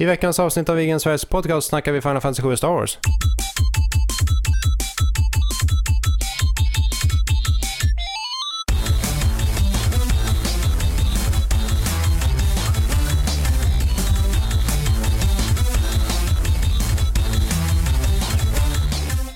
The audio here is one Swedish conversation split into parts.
I veckans avsnitt av Igen Sveriges podcast snackar vi Final Fantasy 7 Star Wars.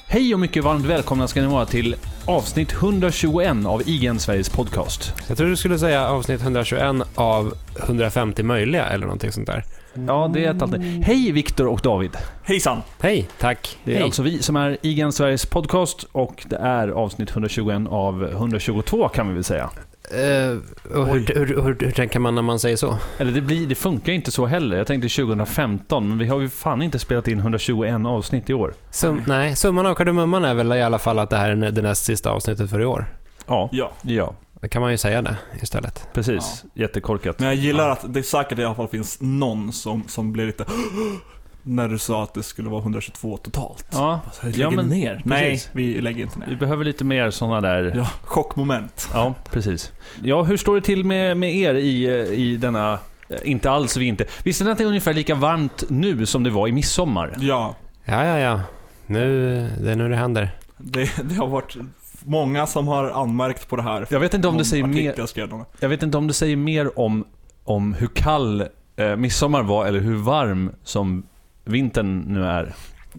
Hej och mycket varmt välkomna ska ni vara till avsnitt 121 av IGN Sveriges podcast. Jag tror du skulle säga avsnitt 121 av 150 möjliga eller någonting sånt där. Ja, det är ett alternativ. Hej Viktor och David. Hejsan! Hej, tack. Det är Hej. alltså vi som är IGN Sveriges podcast och det är avsnitt 121 av 122 kan vi väl säga. Eh, och hur, hur, hur, hur tänker man när man säger så? Eller det, blir, det funkar inte så heller. Jag tänkte 2015, men vi har ju fan inte spelat in 121 avsnitt i år. Sum, nej, summan av kardemumman är väl i alla fall att det här är det näst sista avsnittet för i år. Ja, Ja, ja Då kan man ju säga det istället. precis. Jättekorkat. men jag gillar att det säkert i alla fall finns någon som, som blir lite när du sa att det skulle vara 122 totalt. Ja, Så lägger Ja, men- ner? Nej, precis. vi lägger inte vi ner. behöver lite mer sådana där... Ja, chockmoment. Ja, precis. Ja, hur står det till med, med er i, i denna, inte alls vinter? Visste ni att det är ungefär lika varmt nu som det var i midsommar? Ja, Ja, ja, ja. Nu, det är nu det händer. det, det har varit många som har anmärkt på det här. Jag vet inte om det säger mer, jag vet inte om det säger mer om, om hur kall eh, midsommar var eller hur varm som vintern nu är.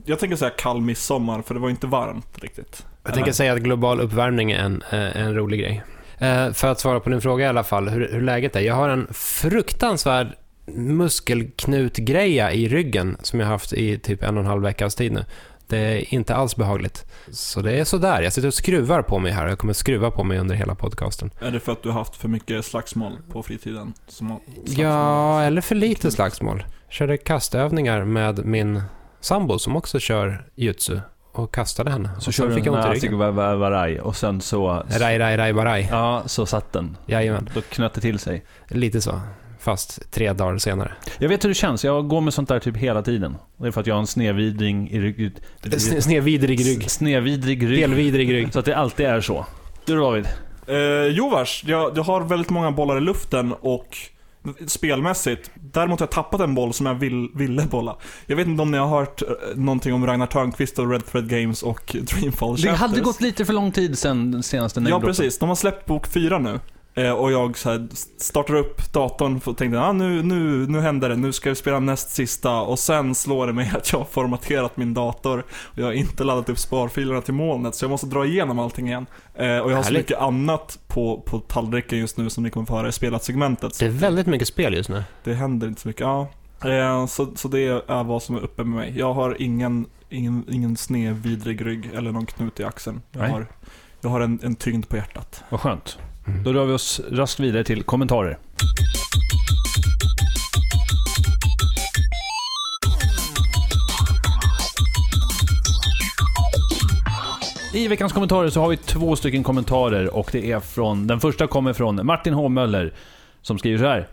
Jag tänker säga kall midsommar, för det var inte varmt riktigt. Jag tänker säga att global uppvärmning är en, eh, en rolig grej. Eh, För att svara på din fråga i alla fall, hur, hur läget är. Jag har en fruktansvärd muskelknutgreja i ryggen som jag har haft i typ en och en halv veckas tid nu. Det är inte alls behagligt. Så det är sådär. Jag sitter och skruvar på mig här. Jag kommer skruva på mig under hela podcasten. Är det för att du har haft för mycket slagsmål på fritiden? Som slagsmål? Ja, eller för lite slagsmål. Körde kastövningar med min sambo som också kör jutsu och kastade henne. Så och sen du fick jag ont i Asik ryggen. Varaj och sen så... Raj, raj, raj, baraj. Ja, så satt den. Jajamän. Då knöt det till sig. Lite så. Fast tre dagar senare. Jag vet hur det känns. Jag går med sånt där typ hela tiden. Det är för att jag har en snedvidring i ryggen. Sne- Snedvidrig rygg. Snedvidrig rygg. Delvidrig rygg. Så att det alltid är så. Du David? Eh, jo vars, jag, jag har väldigt många bollar i luften och spelmässigt. Däremot har jag tappat en boll som jag vill, ville bolla. Jag vet inte om ni har hört eh, någonting om Ragnar Törnqvist och Red Thread Games och Dreamfall Det Chapters. hade gått lite för lång tid sen den senaste Ja precis, de har släppt bok 4 nu. Eh, och jag så här, startar upp datorn och tänkte ah, nu, nu, nu händer det, nu ska vi spela näst sista. Och sen slår det mig att jag har formaterat min dator. Och jag har inte laddat upp sparfilerna till molnet, så jag måste dra igenom allting igen. Eh, och jag har så Härligt. mycket annat på, på tallriken just nu som ni kommer få höra i spelat-segmentet. Så Det är väldigt mycket spel just nu. det händer inte så mycket. Ja. Eh, så, så det är vad som är uppe med mig. Jag har ingen, ingen, ingen snedvidrig rygg eller någon knut i axeln. Jag Nej. har, jag har en, en tyngd på hjärtat. Vad skönt. Mm. Då rör vi oss raskt vidare till kommentarer. I veckans kommentarer så har vi två stycken kommentarer och det är från, den första kommer från Martin H. Möller som skriver så här.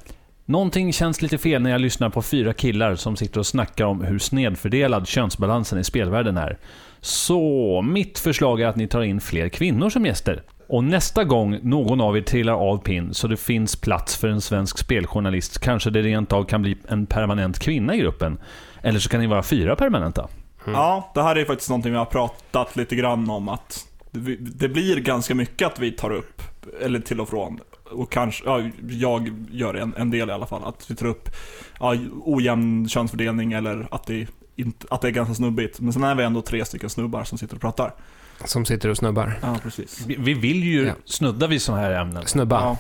Någonting känns lite fel när jag lyssnar på fyra killar som sitter och snackar om hur snedfördelad könsbalansen i spelvärlden är. Så mitt förslag är att ni tar in fler kvinnor som gäster. Och nästa gång någon av er trillar av pinn så det finns plats för en svensk speljournalist kanske det rent av kan bli en permanent kvinna i gruppen. Eller så kan ni vara fyra permanenta. Mm. Ja, det här är faktiskt någonting vi har pratat lite grann om att det, blir ganska mycket att vi tar upp, eller till och från. Och kanske, ja, jag gör en, en del i alla fall, att vi tar upp ja, ojämn könsfördelning eller att det, inte, att det är ganska snubbigt. Men sen är vi ändå tre stycken snubbar som sitter och pratar. Som sitter och snubbar. Ja, precis. Vi, vi vill ju Ja. snudda vid sådana här ämnen. Snubba. Ja.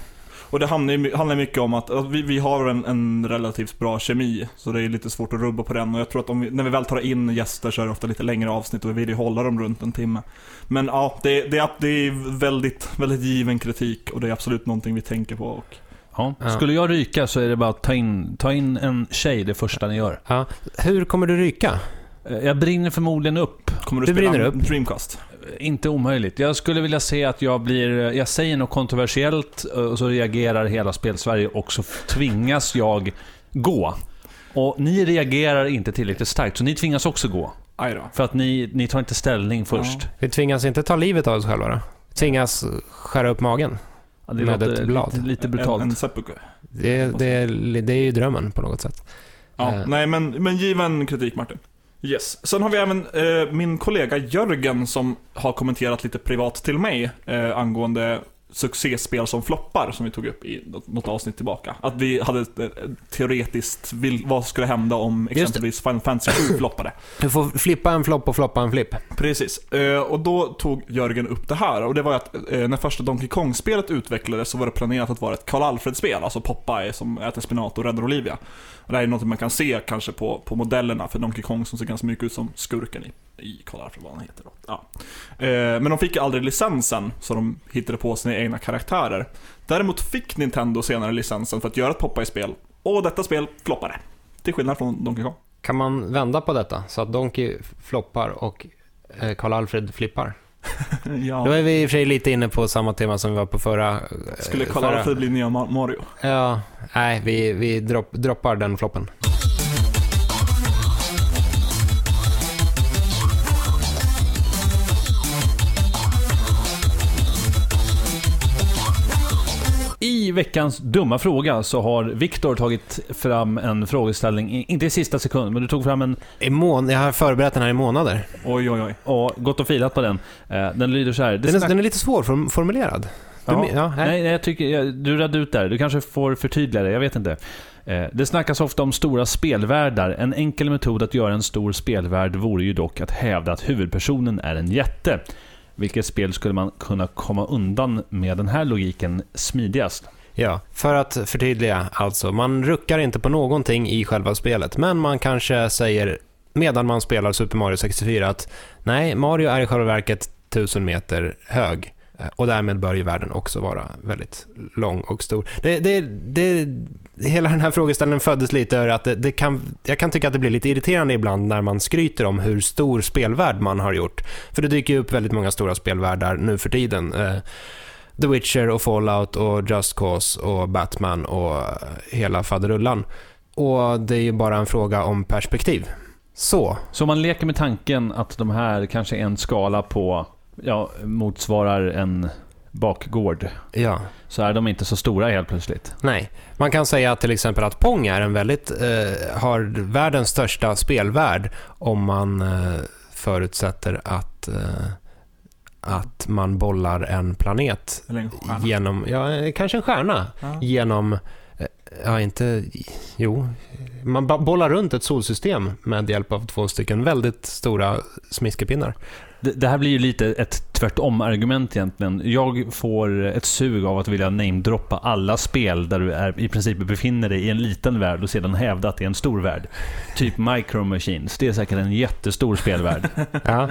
Och det handlar, ju- handlar mycket om att, att vi, vi har en, en relativt bra kemi, så det är lite svårt att rubba på den. Och jag tror att om vi, när vi väl tar in gäster så är det ofta lite längre avsnitt och vi vill ju hålla dem runt en timme. Men ja, det, det, är- det är väldigt, väldigt given kritik och det är absolut någonting vi tänker på. Och, Ja. Ja. Skulle jag ryka så är det bara att ta in, ta in en tjej det första ni gör. Ja. Hur kommer du ryka? Eh, Jag brinner förmodligen upp. kommer du, Du spela brinner en Dreamcast? Inte omöjligt. Jag skulle vilja se att jag blir... Jag säger något kontroversiellt eh, och så reagerar hela spelsverige och så tvingas jag gå. Och ni reagerar inte tillräckligt starkt, så ni tvingas också gå. För att ni, ni tar inte ställning först. Vi tvingas inte ta livet av oss själva då? Tvingas skära upp magen? Ja, det Med ett blad. Lite, lite En, brutalt. en seppuku. Det, det, det är ju drömmen på något sätt. Ja, Eh. nej men, men given kritik Martin. Yes. Sen har vi även eh, min kollega Jörgen som har kommenterat lite privat till mig eh, angående succéspel som floppar som vi tog upp i något, avsnitt tillbaka. Att vi hade teoretiskt, vad skulle hända om exempelvis Final Fantasy 7 floppade? Du får flippa en flopp och floppa en flipp. Precis, eh, och då tog Jörgen upp det här och det var att eh, när första Donkey Kong-spelet utvecklades så var det planerat att vara ett Karl Alfred-spel, alltså Popeye som äter spenat och räddar Olivia. Och det här är något man kan se kanske på, på modellerna för Donkey Kong som ser ganska mycket ut som skurken i, i Karl vad han heter då. Ja. Eh, men de fick aldrig licensen, så de hittade på sina egna karaktärer. Däremot fick Nintendo senare licensen för att göra ett Popeye-spel, och detta spel floppade. Till skillnad från Donkey Kong. Kan man vända på detta så att Donkey floppar och eh, Karl-Alfred flippar? Ja. Då är vi i och för sig lite inne på samma tema som vi var på förra... eh, Skulle Karl förra- bli nya Ma- Mario? Ja, nej, vi, vi dropp, droppar den floppen. Veckans dumma fråga så har Viktor tagit fram en frågeställning, inte i sista sekund, men du tog fram en I mån, jag har förberett den här i månader. Oj, oj, oj. och gått och filat på den. Eh, Den lyder så här. Den är, den är lite svårformulerad. Du, Ja. men- ja, nej. Nej, nej, jag tycker, jag, du redde ut där. Du kanske får förtydliga det, jag vet inte. Eh, Det snackas ofta om stora spelvärldar. En enkel metod att göra en stor spelvärld vore ju dock att hävda att huvudpersonen är en jätte. Vilket spel skulle man kunna komma undan med den här logiken smidigast? Ja, för att förtydliga alltså. Man ruckar inte på någonting i själva spelet, men man kanske säger medan man spelar Super Mario 64 att nej, Mario är i själva verket 1000 meter hög. Eh, och därmed bör ju världen också vara väldigt lång och stor. Det, det, det, hela den här frågeställningen föddes lite ur att det, det kan, jag kan tycka att det blir lite irriterande ibland när man skryter om hur stor spelvärld man har gjort. För det dyker ju upp väldigt många stora spelvärldar nu för tiden. Eh, The Witcher och Fallout och Just Cause och Batman och hela faderullan. Och det är ju bara en fråga om perspektiv. Så, Så man leker med tanken att de här kanske är en skala på, ja, motsvarar en bakgård. ja. Så är de inte så stora helt plötsligt. Nej, man kan säga till exempel att Pong är en väldigt, eh, har världens största spelvärld om man eh, förutsätter att, eh, att man bollar en planet Eller en genom, ja, kanske en stjärna, Ja. genom, eh, ja inte, jo, man bollar runt ett solsystem med hjälp av två stycken väldigt stora smiskepinnar. Det, det här blir ju lite ett tvärtom-argument egentligen. Jag får ett sug av att vilja namedroppa alla spel där du är, i princip befinner dig i en liten värld och sedan hävda att det är en stor värld. Typ Micro Machines. Det är säkert en jättestor spelvärld. Ja.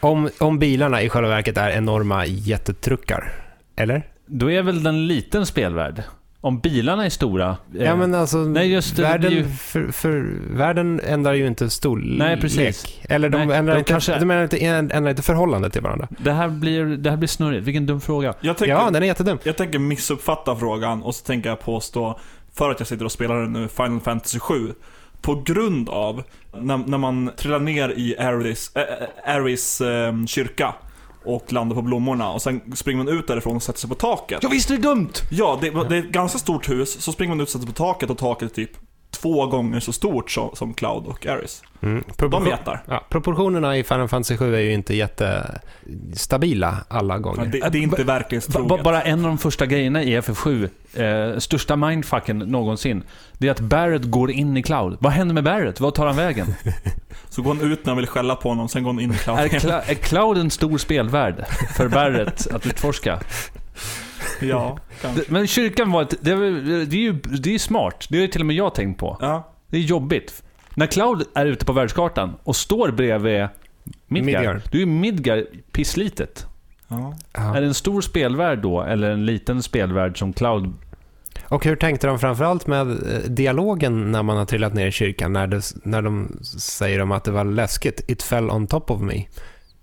Om, om bilarna i själva verket är enorma jättetruckar, eller? Då är väl den en liten spelvärld? Om bilarna är stora... eh, Ja, men alltså, Nej, just världen, ju- för, för, världen ändrar ju inte storlek. Nej, precis. Eller de, Nej, ändrar, de inte, kanske- de ändrar, inte, ändrar inte förhållandet till varandra. Det här blir, det här blir snurrigt. Vilken dum fråga. Jag tänker, Ja, den är jättedum. jag tänker missuppfatta frågan och så tänker jag påstå, för att jag sitter och spelar nu Final Fantasy 7, på grund av när, när man trillar ner i Aris, äh, Aris ehm, kyrka och landar på blommorna och sen springer man ut därifrån och sätter sig på taket. Ja, visst är det dumt! Ja, det, det är ett ganska stort hus, så springer man ut och sätter sig på taket och taket är typ två gånger så stort som, som Cloud och Aris. Mm. De jättar. ja, proportionerna i Final Fantasy 7 är ju inte jättestabila alla Ja, gånger. det, det är inte verklighetstroget. Bara en av de första grejerna i FF7, eh, största mindfucken någonsin, det är att Barrett går in i Cloud. Vad händer med Barrett? Vad tar han vägen? Så går han ut när han vill skälla på honom, sen går han in i Cloud. Är, Cla- är Cloud en stor spelvärld för Barrett att utforska? Ja, kanske. Men kyrkan var ett, det, är- det är ju det är smart. Det har ju till och med jag tänkt på. Ja. Det är jobbigt. När Cloud är ute på världskartan och står bredvid Midgar, Midgar. då är ju Midgar pisslitet. ja. Ja. Är det en stor spelvärld då, eller en liten spelvärld som Cloud? Och hur tänkte de framförallt med eh, dialogen när man har trillat ner i kyrkan? När, det, när de säger om att det var läskigt. It fell on top of me.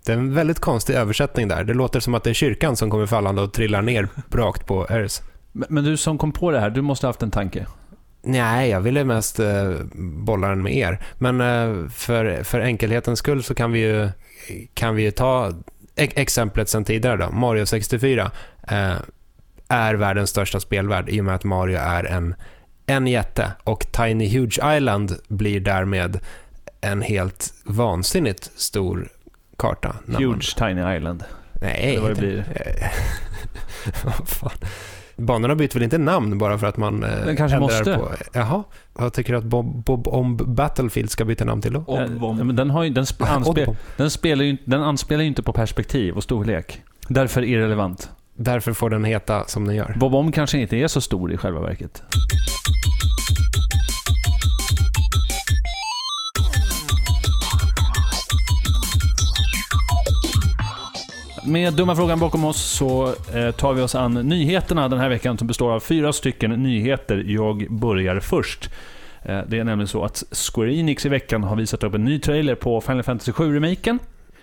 Det är en väldigt konstig översättning där. Det låter som att det är kyrkan som kommer fallande och trillar ner rakt på Eris. Men men du som kom på det här, du måste ha haft en tanke. Nej, jag ville mest eh, bolla den med er. Men eh, för, för enkelhetens skull så kan vi ju, kan vi ju ta e- exemplet sen tidigare då. Mario 64 eh, är världens största spelvärld i och med att Mario är en en jätte och Tiny Huge Island blir därmed en helt vansinnigt stor karta. man- Huge Tiny Island. Nej, det inte- blir. Eh, Vad fan. Banorna byter väl inte namn bara för att man eh, Den kanske ändrar måste. På. Jaha, vad tycker du att Bob, Bob Omb Battlefield ska byta namn till då? Eh, men den, har ju, den, sp- anspe, Oddbomb. den, spelar ju, den anspelar ju inte på perspektiv och storlek. Därför irrelevant. Därför får den heta som den gör. Bob-Omb kanske inte är så stor i själva verket. Med dumma frågan bakom oss så eh, tar vi oss an nyheterna den här veckan som består av fyra stycken nyheter. Jag börjar först. Eh, det är nämligen så att Square Enix i veckan har visat upp en ny trailer på Final Fantasy 7-remaken.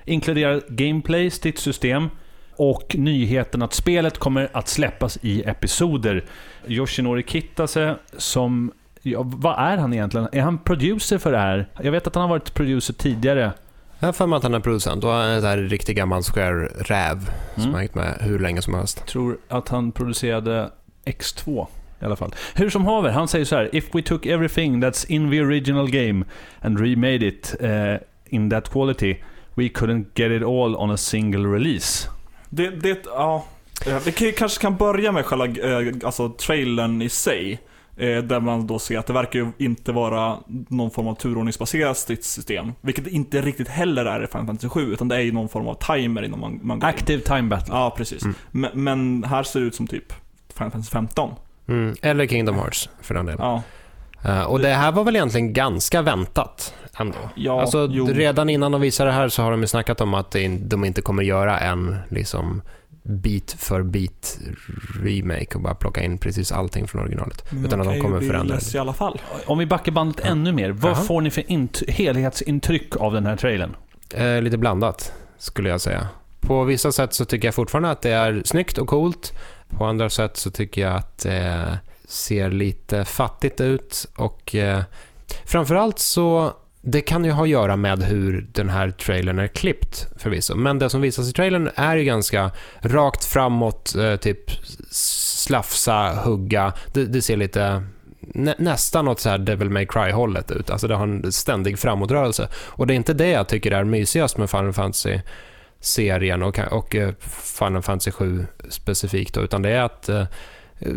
Inkluderar gameplay, stridssystem och nyheten att spelet kommer att släppas i episoder. Yoshinori Kitase som... Ja, vad är han egentligen? Är han producer för det här? Jag vet att han har varit producer tidigare. Jag har för mig att han är producent och han är en här riktig gammal Square-räv som Mm. har hängt med hur länge som helst. tror att han producerade X2 i alla fall. Hur som haver, han säger så här. If we took everything that's in the original game and remade it eh, in that quality, we couldn't get it all on a single release. Det, det, ja. Vi kan, kanske kan börja med själva eh, alltså, trailern i sig. Eh, där man då ser att det verkar ju inte vara någon form av turordningsbaserat stridssystem. Vilket det inte riktigt heller är i Final Fantasy 7, utan det är ju någon form av timer innan man, man går in. Active time battle. Ja, precis. Mm. Men, men här ser det ut som typ Final Fantasy 15. Mm. Eller Kingdom Hearts för den delen. Ja, Eh, och det här var väl egentligen ganska väntat ändå. ja alltså, jo. redan innan de visade det här så har de ju snackat om att in- de inte kommer göra en liksom bit för bit remake och bara plocka in precis allting från originalet. Men utan att de kommer förändra det. i alla fall. Om vi backar bandet Ja. ännu mer, vad Jaha. får ni för int- helhetsintryck av den här trailern? Eh, lite blandat, skulle jag säga. På vissa sätt så tycker jag fortfarande att det är snyggt och coolt. På andra sätt så tycker jag att det ser lite fattigt ut och eh, framförallt så det kan ju ha att göra med hur den här trailern är klippt förvisso. Men det som visas i trailern är ju ganska rakt framåt, eh, typ slafsa, hugga. Det, det ser lite nä, nästan åt så här Devil May Cry-hållet ut. Alltså det har en ständig framåtrörelse. Och det är inte det jag tycker är mysigast med Final Fantasy-serien och, och eh, Final Fantasy 7 specifikt då, utan det är att eh, Eh,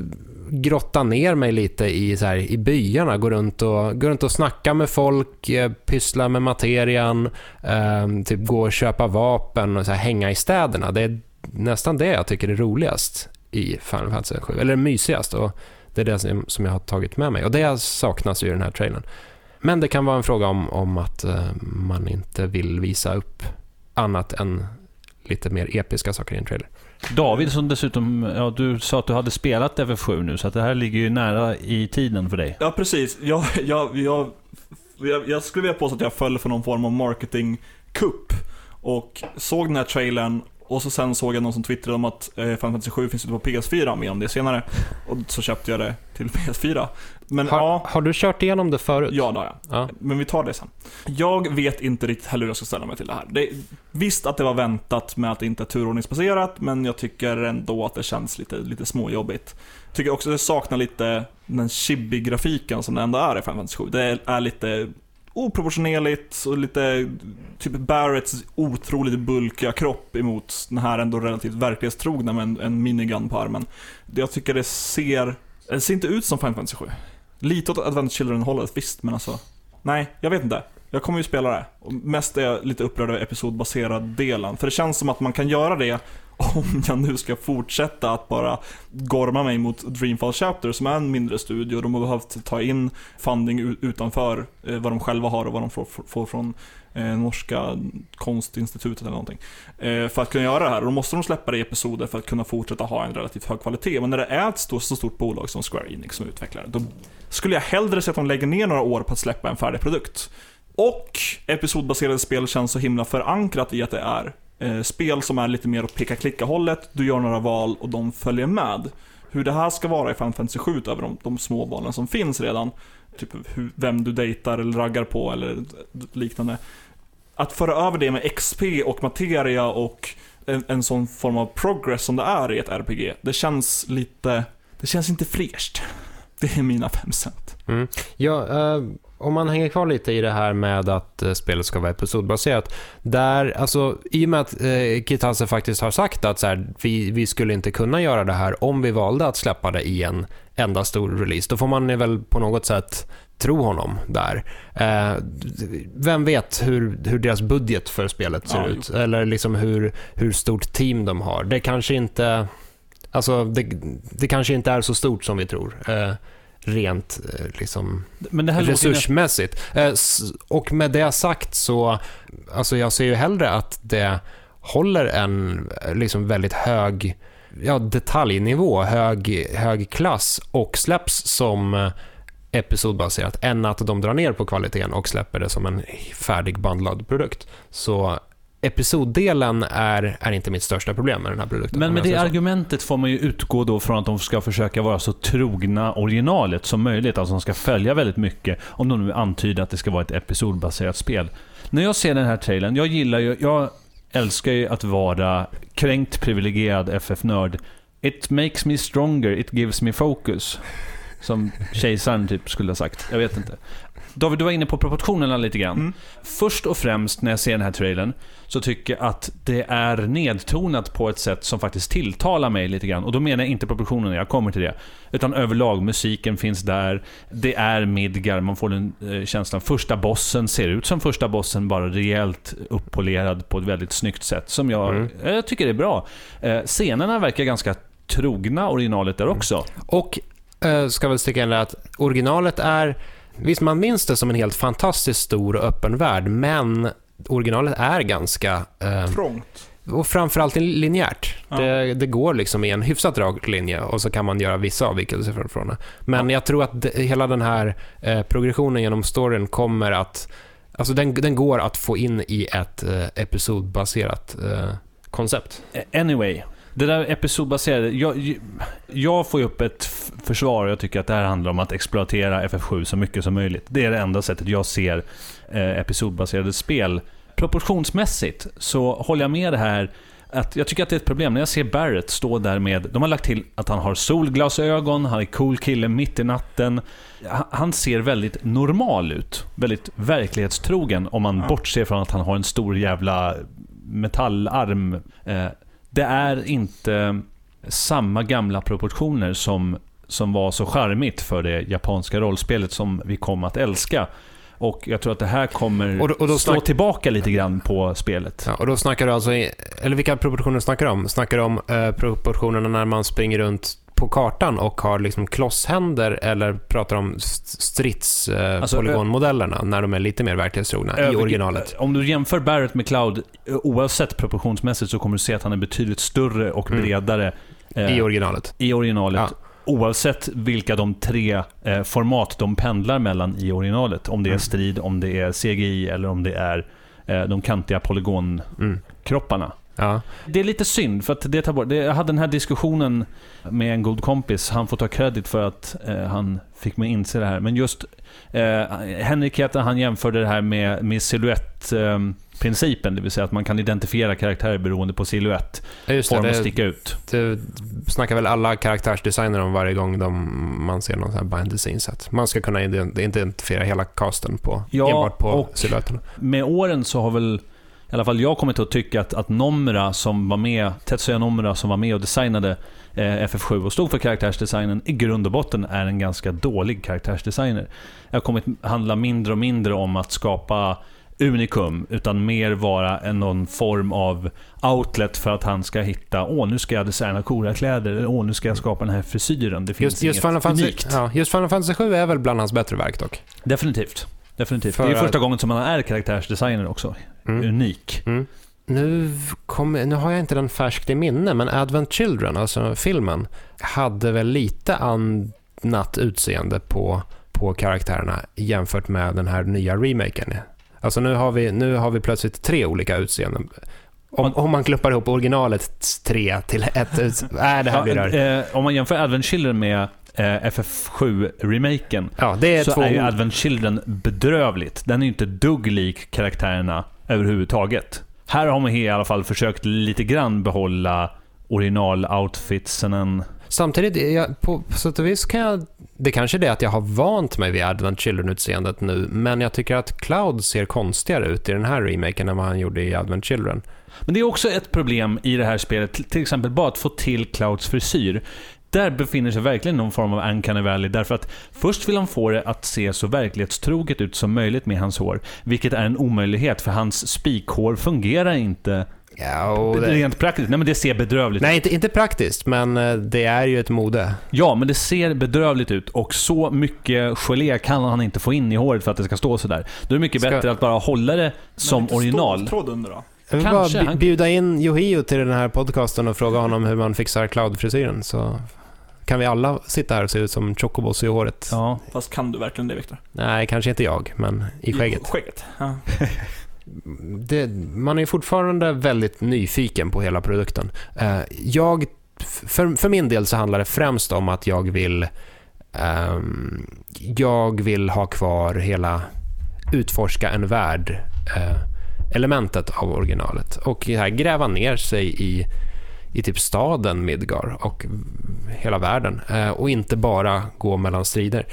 grotta ner mig lite i, så här, i byarna, gå runt, och, gå runt och snacka med folk, eh, pyssla med materian, eh, typ gå och köpa vapen och så här, hänga i städerna. Det är nästan det jag tycker är roligast i Final Fantasy 7, eller mysigast. Och det är det som- som jag har tagit med mig och det saknas ju i den här trailern. Men det kan vara en fråga om, om att eh, man inte vill visa upp annat än lite mer episka saker i en trailer. David som dessutom, ja du sa att du hade spelat FF7 nu, så att det här ligger ju nära i tiden för dig. Ja, precis. Jag, jag, jag, jag, jag skulle vilja påstå att jag föll för någon form av marketingkupp. Och såg den här trailern och så sen såg jag någon som twittrade om att eh, Final Fantasy 7 finns ute på PS4, mer om det senare. Och så köpte jag det till PS4. Men Har, ja, har du kört igenom det förut? ja det har jag. Ja. Men vi tar det sen. Jag vet inte riktigt heller hur jag ska ställa mig till det här. Det, visst att det var väntat med att det inte är turordningsbaserat, men jag tycker ändå att det känns lite, lite småjobbigt. Tycker också att det saknar lite den chibi-grafiken som det ändå är i Final Fantasy 7. Det är, lite oproportionerligt och lite typ Barretts otroligt bulkiga kropp emot den här ändå relativt verklighetstrogna med en, en minigun på armen. Jag tycker det ser, det ser inte ut som Final Fantasy 7. Lite åt Advent Children-hållet, visst, men alltså... Nej, jag vet inte. Jag kommer ju spela det. Och mest är jag lite upprörd över episodbaserad delen. För det känns som att man kan göra det om jag nu ska fortsätta att bara gorma mig mot Dreamfall Chapter som är en mindre studio. De har behövt ta in funding utanför eh, vad de själva har och vad de får, får från eh, norska konstinstitutet eller någonting. Eh, för att kunna göra det här. Och då måste de släppa det i episoder för att kunna fortsätta ha en relativt hög kvalitet. Men när det är ett stort, så stort bolag som Square Enix som utvecklare, då skulle jag hellre se att de lägger ner några år på att släppa en färdig produkt. Och episodbaserade spel känns så himla förankrat i att det är eh, spel som är lite mer åt peka-klicka-hållet, du gör några val och de följer med. Hur det här ska vara i Final Fantasy 7 över de, de små valen som finns redan, typ hur, vem du dejtar eller raggar på eller liknande. Att föra över det med XP och materia och en, en sån form av progress som det är i ett RPG, det känns lite, det känns inte fräscht. Det är mina fem cent. Mm. Ja, eh, om man hänger kvar lite i det här med att eh, spelet ska vara episodbaserat. Där, alltså, I och med att eh, Kitase faktiskt har sagt att så här, vi, vi skulle inte kunna göra det här om vi valde att släppa det i en enda stor release. Då får man väl på något sätt tro honom där. Eh, vem vet hur, hur deras budget för spelet ser Ja, ut? Eller liksom hur, hur stort team de har. Det kanske inte... Alltså, det, det kanske inte är så stort som vi tror. Eh, rent eh, liksom här låter resursmässigt. Eh, Och med det sagt så, alltså jag ser ju hellre att det håller en eh, liksom väldigt hög ja, detaljnivå, hög, hög klass och släpps som episodbaserat än att de drar ner på kvaliteten och släpper det som en färdig bandlad produkt. Så episoddelen är, är inte mitt största problem med den här produkten. Men med det argumentet får man ju utgå då från att de ska försöka vara så trogna originalet som möjligt. Alltså de ska följa väldigt mycket, om de nu antyder att det ska vara ett episodbaserat spel. När jag ser den här trailern, jag gillar ju, jag älskar ju att vara kränkt privilegierad FF-nörd. It makes me stronger, it gives me focus. Som kejsaren typ skulle ha sagt. Jag vet inte. David, du var inne på proportionerna lite grann. Mm. Först och främst när jag ser den här trailern så tycker jag att det är nedtonat på ett sätt som faktiskt tilltalar mig lite grann. Och då menar jag inte proportionerna, jag kommer till det. Utan överlag, musiken finns där. Det är Midgar, man får den eh, känslan. Första bossen ser ut som första bossen, bara rejält uppolerad på ett väldigt snyggt sätt. Som jag, Mm. eh, jag tycker är bra. Eh, scenerna verkar ganska trogna originalet där också. Och eh, ska väl sticka in att originalet är, visst man minns det som en helt fantastiskt stor och öppen värld, men originalet är ganska, eh, Trångt. och framförallt linjärt. Ja. Det, det går liksom i en hyfsat rak linje och så kan man göra vissa avvikelser från- det. Men jag tror att det, hela den här eh, progressionen genom storyn kommer att, alltså den, den går att få in i ett eh, episodbaserat eh, koncept. Anyway, det där episodbaserade. Jag, jag får ju upp ett försvar och jag tycker att det här handlar om att exploatera FF7 så mycket som möjligt. Det är det enda sättet jag ser eh, episodbaserade spel. Proportionsmässigt så håller jag med det här att jag tycker att det är ett problem när jag ser Barrett stå där med... De har lagt till att han har solglasögon, han är cool kille mitt i natten. Han- ser väldigt normal ut. Väldigt verklighetstrogen om man bortser från att han har en stor jävla metallarm. Det är inte samma gamla proportioner som, som var så charmigt för det japanska rollspelet som vi kom att älska. Och jag tror att det här kommer Och då- och då slå tillbaka lite grann på spelet. Ja, och då snackar du alltså, i, eller vilka proportioner snackar du om? Snackar du om eh, proportionerna när man springer runt på kartan och har liksom klosshänder eller pratar om stridspolygonmodellerna eh, Alltså, när de är lite mer verklighetstrogna i originalet? Om du jämför Barrett med Cloud, eh, oavsett proportionsmässigt, så kommer du se att han är betydligt större och Mm. bredare eh, I originalet. i originalet. Ja. Oavsett vilka de tre eh, format de pendlar mellan i originalet. Om det är Mm. strid, om det är CGI eller om det är eh, de kantiga polygonkropparna. Mm. Ja. Det är lite synd, för att det tar bort... Det, jag hade den här diskussionen med en god kompis. Han får ta credit för att eh, han fick mig inse det här. Men just eh, Henrik heter han jämförde det här med, med silhuettprincipen. Eh, det vill säga att man kan identifiera karaktärer beroende på silhuett. Ja, Just det, att det, sticka ut. det snackar väl alla karaktärsdesigner om varje gång de, man ser någon sån här behind the scenes set. Man ska kunna ident- identifiera hela casten på, Ja, enbart på och- silhuetterna. Med åren så har väl i alla fall jag kommit att tycka att, att Nomura som var med, Tetsuya Nomura som var med och designade eh, FF7 och stod för karaktärsdesignen, i grund och botten är en ganska dålig karaktärsdesigner. Det har kommit handla mindre och mindre om att skapa unikum, utan mer vara en någon form av outlet för att han ska hitta Åh, nu ska jag designa coola kläder. eller, Åh, nu ska jag skapa den här frisyren. Det finns Just, just, inget Final Fantasy, unikt. ja, just Final Fantasy 7 är väl bland hans bättre verk dock. Definitivt. Definitivt. För det är att- första gången som man är karaktärsdesigner också. Mm. Unik. Mm. Nu, kom, nu har jag inte den färskt i minne, men Advent Children, alltså filmen, hade väl lite annat utseende på, på karaktärerna jämfört med den här nya remaken. Alltså nu har vi, nu har vi plötsligt tre olika utseenden. Om, om man klumpar ihop originalet tre till ett. Nej, det här blir Ja, eh, om man jämför Advent Children med FF7-remaken Ja, så två... är ju Advent Children bedrövligt. Den är ju inte dugg lik karaktärerna överhuvudtaget. Här har man i alla fall försökt lite grann behålla original-outfitsen. Samtidigt, jag, på, på sätt och vis kan jag... Det kanske är det att jag har vant mig vid Advent Children-utseendet nu, men jag tycker att Cloud ser konstigare ut i den här remaken än vad han gjorde i Advent Children. Men det är också ett problem i det här spelet, till exempel bara att få till Clouds frisyr. Där befinner sig verkligen någon form av Uncanny Valley, därför att först vill han få det att se så verklighetstroget ut som möjligt med hans hår, vilket är en omöjlighet, för hans spikhår fungerar inte Ja, det, rent praktiskt. Nej men det ser bedrövligt ut. nej, inte, inte praktiskt, men eh, det är ju ett mode. Ja, men det ser bedrövligt ut och så mycket gelé kan han inte få in i håret för att det ska stå sådär. Då är det mycket Ska- bättre att bara hålla det som Lite original. under då. Jag vill Kanske, bara bjuda in Yohio till den här podcasten och fråga honom hur man fixar Cloud-frisyren, så kan vi alla sitta här och se ut som Chocobos i håret. Ja. Fast kan du verkligen det Viktor? Nej, kanske inte jag, men i skägget. skägget. Ja. det, man är fortfarande väldigt nyfiken på hela produkten. Eh, jag, för, för min del så handlar det främst om att jag vill ehm, jag vill ha kvar hela utforska en värld eh, elementet av originalet och här gräva ner sig i, i typ staden Midgar och hela världen eh, och inte bara gå mellan strider.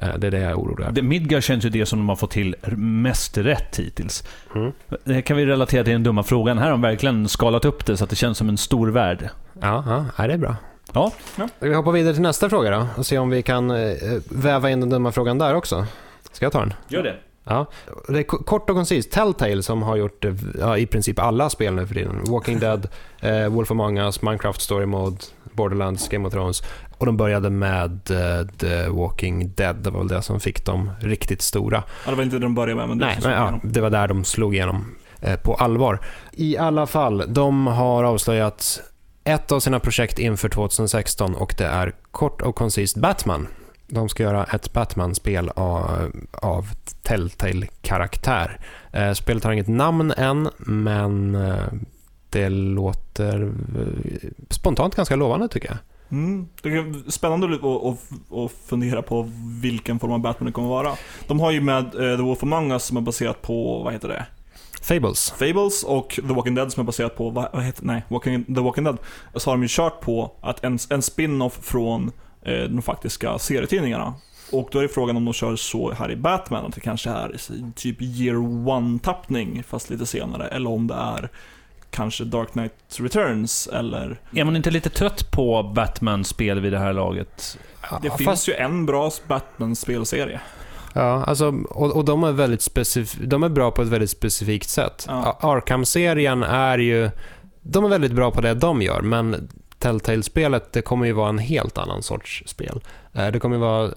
Eh, det är det jag är orolig över. Midgar känns ju det som de har fått till mest rätt hittills. Mm. Det kan vi relatera till den dumma frågan. Här har de verkligen skalat upp det så att det känns som en stor värld. Ja, ja, ja, det är bra. Ja. Ska vi hoppa vidare till nästa fråga då och se om vi kan eh, väva in den dumma frågan där också? Ska jag ta den? Gör det. Ja. Det är kort och koncist. Telltale som har gjort eh, ja, i princip alla spel nu för tiden. Walking Dead, eh, Wolf Among Us, Minecraft Story Mode, Borderlands, Game of Thrones. Och de började med eh, The Walking Dead. Det var väl det som fick dem riktigt stora. Ja, det var inte det de började med, men det Nej, men, ja, det var där de slog igenom eh, på allvar. I alla fall, de har avslöjat ett av sina projekt inför 2016 och det är kort och koncist Batman. De ska göra ett Batman-spel av, av Telltale-karaktär. Eh, spelet har inget namn än, men eh, det låter eh, spontant ganska lovande tycker jag. Mm. Det är spännande att, att, att fundera på vilken form av Batman det kommer vara. De har ju med The Wolf Among Us som är baserat på, vad heter det? Fables. Fables och The Walking Dead som är baserat på, vad, heter nej, Walking, The Walking Dead. Så har de ju kört på att en, en spin-off från de faktiska serietidningarna. Och då är det frågan om de kör så här i Batman, att det kanske är typ year one-tappning, fast lite senare. Eller om det är kanske Dark Knight Returns, eller... Är man inte lite trött på Batman-spel vid det här laget? Det Ja, finns fast- ju en bra Batman-spelserie. Ja, alltså, och, och de, är väldigt specif- de är bra på ett väldigt specifikt sätt. Ja. Arkham-serien är ju... De är väldigt bra på det de gör, men Telltale-spelet, det kommer ju vara en helt annan sorts spel. Eh, Det kommer ju vara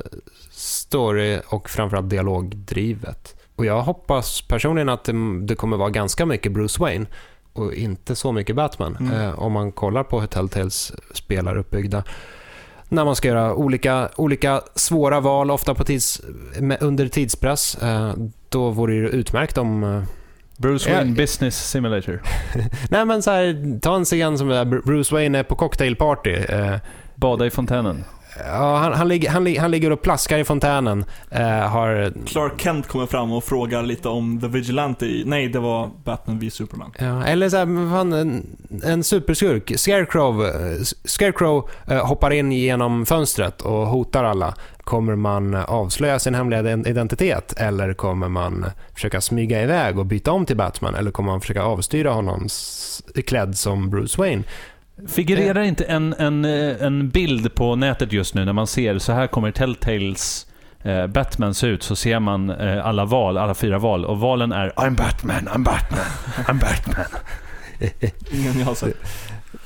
story och framförallt dialogdrivet. Och jag hoppas personligen att det, kommer vara ganska mycket Bruce Wayne och inte så mycket Batman. Mm. Eh, om man kollar på hur Telltales spel är uppbyggda. När man ska göra olika, olika svåra val, ofta på tids, med, under tidspress, eh, då vore det utmärkt om... Bruce. Wayne Business Simulator. nej men så här, ta en scen som där Bruce Wayne är på cocktailparty. Eh, Bada i fontänen. Ja, han, han, ligger, han, han ligger och plaskar i fontänen. Eh, har, Clark Kent kommer fram och frågar lite om The Vigilante nej det var Batman v Superman. Ja, eller så här, fan, en, en superskurk. Scarecrow, eh, Scarecrow eh, hoppar in genom fönstret och hotar alla. Kommer man avslöja sin hemliga ident- identitet eller kommer man försöka smyga iväg och byta om till Batman? Eller kommer man försöka avstyra honom klädd som Bruce Wayne? Figurerar inte en, en, eh, en bild på nätet just nu när man ser så här kommer Telltales eh, Batman se ut, så ser man eh, alla val, alla fyra val. Och valen är I'm Batman, I'm Batman, I'm Batman. Ingen jag har sett.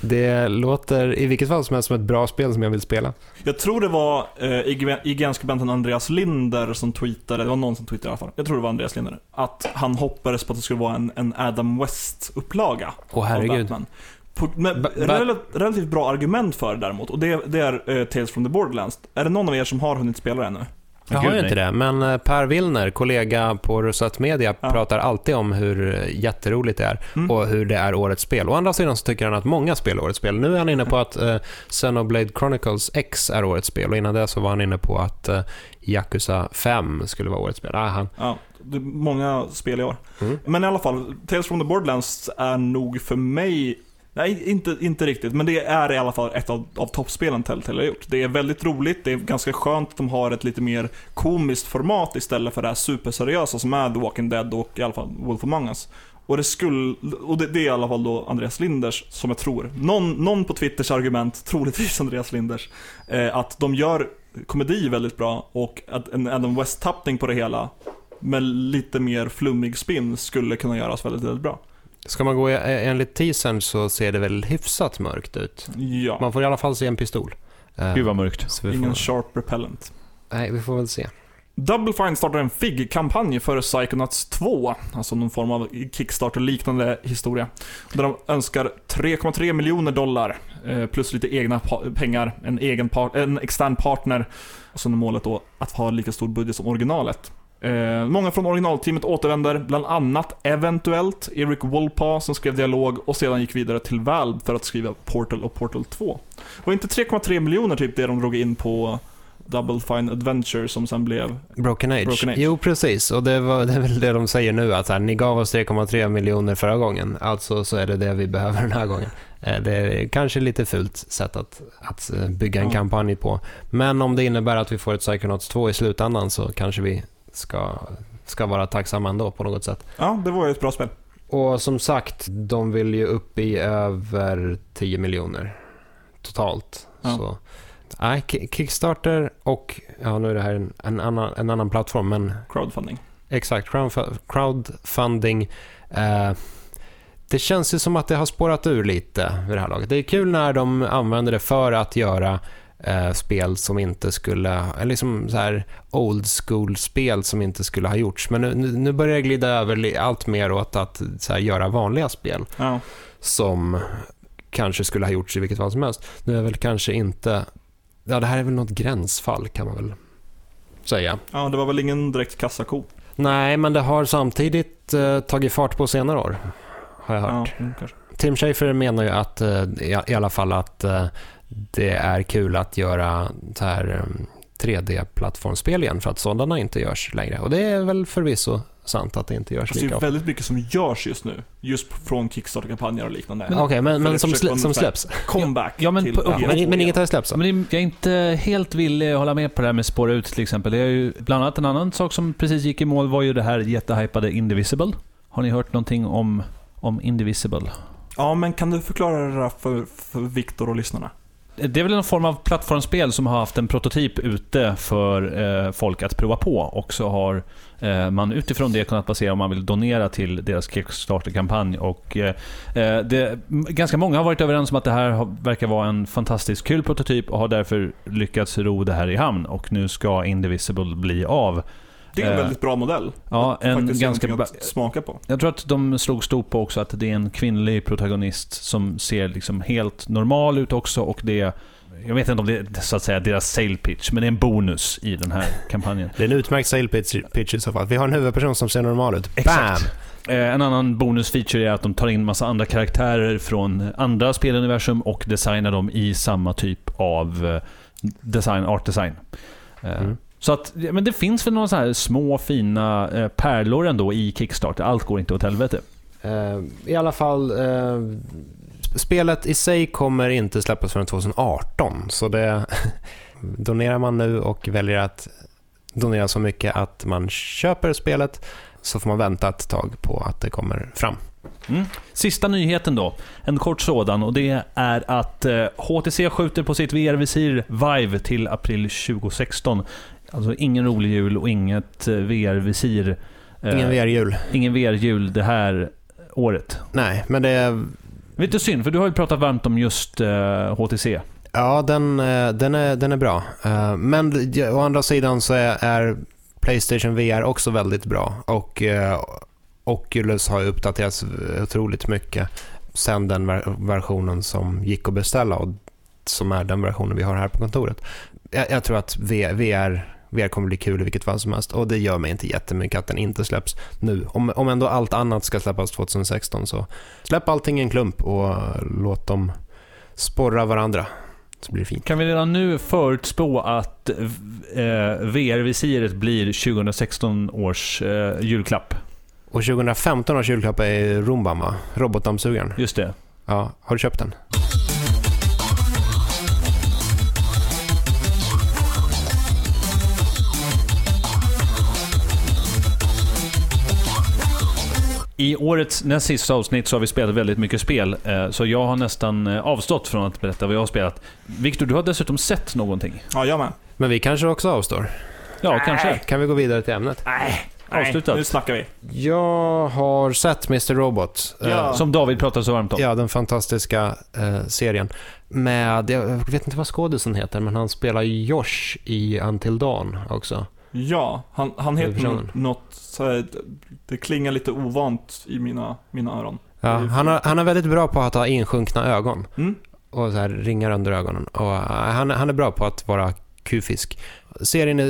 Det låter i vilket fall som helst som ett bra spel som jag vill spela. Jag tror det var eh, IGN-skribenten Andreas Linder som tweetade, det var någon som tweetade i alla fall. Jag tror det var Andreas Linder. Att han hoppades på att det skulle vara en, en Adam West-upplaga Åh av herregud. Batman. Rel relativt bra argument för det däremot, och det, det är eh, Tales from the Borderlands. Är det någon av er som har hunnit spela det ännu? Jag har inte det, men eh, Per Willner, kollega på Rosat Media, Ja. pratar alltid om hur eh, jätteroligt det är Mm. och hur det är årets spel. Å andra sidan så tycker han att många spel är årets spel. Nu är han inne på att eh, Xenoblade Chronicles X är årets spel och innan det så var han inne på att eh, Yakuza 5 skulle vara årets spel. Ah, han. Ja, det är många spel i år. Mm. Men i alla fall, Tales from the Borderlands är nog för mig Nej, inte, inte riktigt. Men det är i alla fall ett av, av toppspelen Telltale har gjort. Det är väldigt roligt, det är ganska skönt att de har ett lite mer komiskt format istället för det här superseriösa som är The Walking Dead och i alla fall Wolf Among Us. Och det skulle, och det, det är i alla fall då Andreas Linders, som jag tror, någon, någon på Twitters argument, troligtvis Andreas Linders, eh, att de gör komedi väldigt bra och att en Adam West-tappning på det hela med lite mer flummig spin skulle kunna göras väldigt, väldigt bra. Ska man gå e- enligt teasern så ser det väl hyfsat mörkt ut. Ja, Man får i alla fall se en pistol. Eh, Gud vad mörkt. vi ingen får, sharp repellent. nej, vi får väl se. Double Fine startar en FIG-kampanj för Psychonauts 2, alltså någon form av Kickstarter-liknande historia. Där de önskar 3,3 miljoner dollar, eh, plus lite egna pengar, en, egen en extern partner. Och sen är målet då att ha lika stor budget som originalet. Eh, många från originalteamet återvänder, bland annat eventuellt Eric Wolpaw som skrev dialog och sedan gick vidare till Valve för att skriva Portal och Portal 2. Var inte 3,3 miljoner typ det de drog in på Double Fine Adventure som sen blev Broken Age. Broken Age. Jo, precis. Och det, var, det är väl det de säger nu, att här, ni gav oss 3,3 miljoner förra gången, alltså så är det det vi behöver den här gången. Eh, Det är kanske lite fult sätt att, att eh, bygga en Ja. kampanj på. Men om det innebär att vi får ett Psychonauts 2 i slutändan så kanske vi ska, ska vara tacksamma ändå på något sätt. Ja, det var ju ett bra spel. Och som sagt, de vill ju upp i över 10 miljoner totalt. Ja. Så, nej, Ki- Kickstarter och, ja nu är det här en, en, annan, en annan plattform, men Crowdfunding. exakt, crowdf- crowdfunding. Eh, det känns ju som att det har spårat ur lite vid det här laget. Det är kul när de använder det för att göra eh, spel som inte skulle, eller liksom så här old school-spel som inte skulle ha gjorts. Men nu, nu börjar det glida över allt mer åt att här, göra vanliga spel Ja. som kanske skulle ha gjorts i vilket fall som helst. Nu är väl kanske inte... Ja, det här är väl något gränsfall kan man väl säga. ja, det var väl ingen direkt kassako. Nej, men det har samtidigt eh, tagit fart på senare år, har jag Ja, hört. mm, kanske. Tim Schafer menar ju att, eh, i, i alla fall att eh, det är kul att göra så här eh, 3D-plattformsspel igen, för att sådana inte görs längre. Och det är väl förvisso sant att det inte görs det lika är ofta. väldigt mycket som görs just nu. Just från Kickstarter-kampanjer och liknande. Okej, men, För men det som, slä, som släpps? Comeback Ja, men till PS2 Men, men inget har släppts? Ja, men det- jag är inte helt villig att hålla med på det här med spåra ut till exempel. Det är ju bland annat en annan sak som precis gick i mål var ju det här jättehypade Indivisible. Har ni hört någonting om, om Indivisible? Ja, men kan du förklara det där för, för Viktor och lyssnarna? Det är väl en form av plattformsspel som har haft en prototyp ute för eh, folk att prova på och så har eh, man utifrån det kunnat basera om man vill donera till deras Kickstarter-kampanj. Och, eh, eh det, ganska många har varit överens om att det här har, verkar vara en fantastiskt kul prototyp och har därför lyckats ro det här i hamn och nu ska Indivisible bli av. Det är en Eh, väldigt bra modell. Ja, en ganska... att smaka på. jag tror att de slog stort på också att det är en kvinnlig protagonist som ser liksom helt normal ut också och det jag vet inte om det är så att säga deras sale pitch, men det är en bonus i den här kampanjen. Det är en utmärkt sale pitch, pitch i så fall. Vi har en huvudperson som ser normal ut. Exakt. Bam! Eh, En annan bonusfeature är att de tar in massa andra karaktärer från andra speluniversum och designar dem i samma typ av eh, design, art design. Mm. Så att, men det finns väl några så här små fina eh, pärlor ändå i Kickstarter. Allt går inte åt helvete. Eh, I alla fall, eh, spelet i sig kommer inte släppas förrän 2018. Så det donerar man nu och väljer att donera så mycket att man köper spelet så får man vänta ett tag på att det kommer fram. Mm. Sista nyheten då, en kort sådan och det är att eh, HTC skjuter på sitt VR-visir Vive till april 2016. Alltså ingen rolig jul och inget eh, VR-visir. eh, Ingen VR-jul. ingen VR-jul det här året. Nej, men det är... Du synd, för du har ju pratat varmt om just eh, HTC. Ja, den, eh, den, är, den är bra. Eh, Men å andra sidan så är, Playstation VR också väldigt bra. Och eh, Oculus har uppdaterats otroligt mycket sen den ver- versionen som gick att beställa och som är den versionen vi har här på kontoret. Jag, jag tror att VR, VR, kommer bli kul i vilket fall som helst och det gör mig inte jättemycket att den inte släpps nu. Om, om ändå allt annat ska släppas 2016 så släpp allting i en klump och låt dem sporra varandra. Så blir det fint. Kan vi redan nu förutspå att eh, VR-visiret blir 2016 års eh, julklapp? Och 2015 års julklapp är Roomba, va? Robotdammsugaren. Just det. Ja, har du köpt den? I årets näst sista avsnitt så har vi spelat väldigt mycket spel, eh, så jag har nästan eh, avstått från att berätta vad jag har spelat. Viktor, du har dessutom sett någonting? Ja, jag med. Men vi kanske också avstår. Ja, kanske. Kan vi gå vidare till ämnet? Nej, Avslutat. nu snackar vi. Jag har sett Mr. Robot. Eh, Ja. Som David pratar så varmt om. Ja, den fantastiska eh, serien. Med, jag vet inte vad skådisen heter, men han spelar Josh i Until Dawn också. Ja, han, han heter något så här, det klingar lite ovant i mina, mina öron. Ja, han, har, han är väldigt bra på att ha insjunkna ögon Mm? och så här ringar under ögonen. Och, eh, han, han är bra på att vara kufisk. Serien är,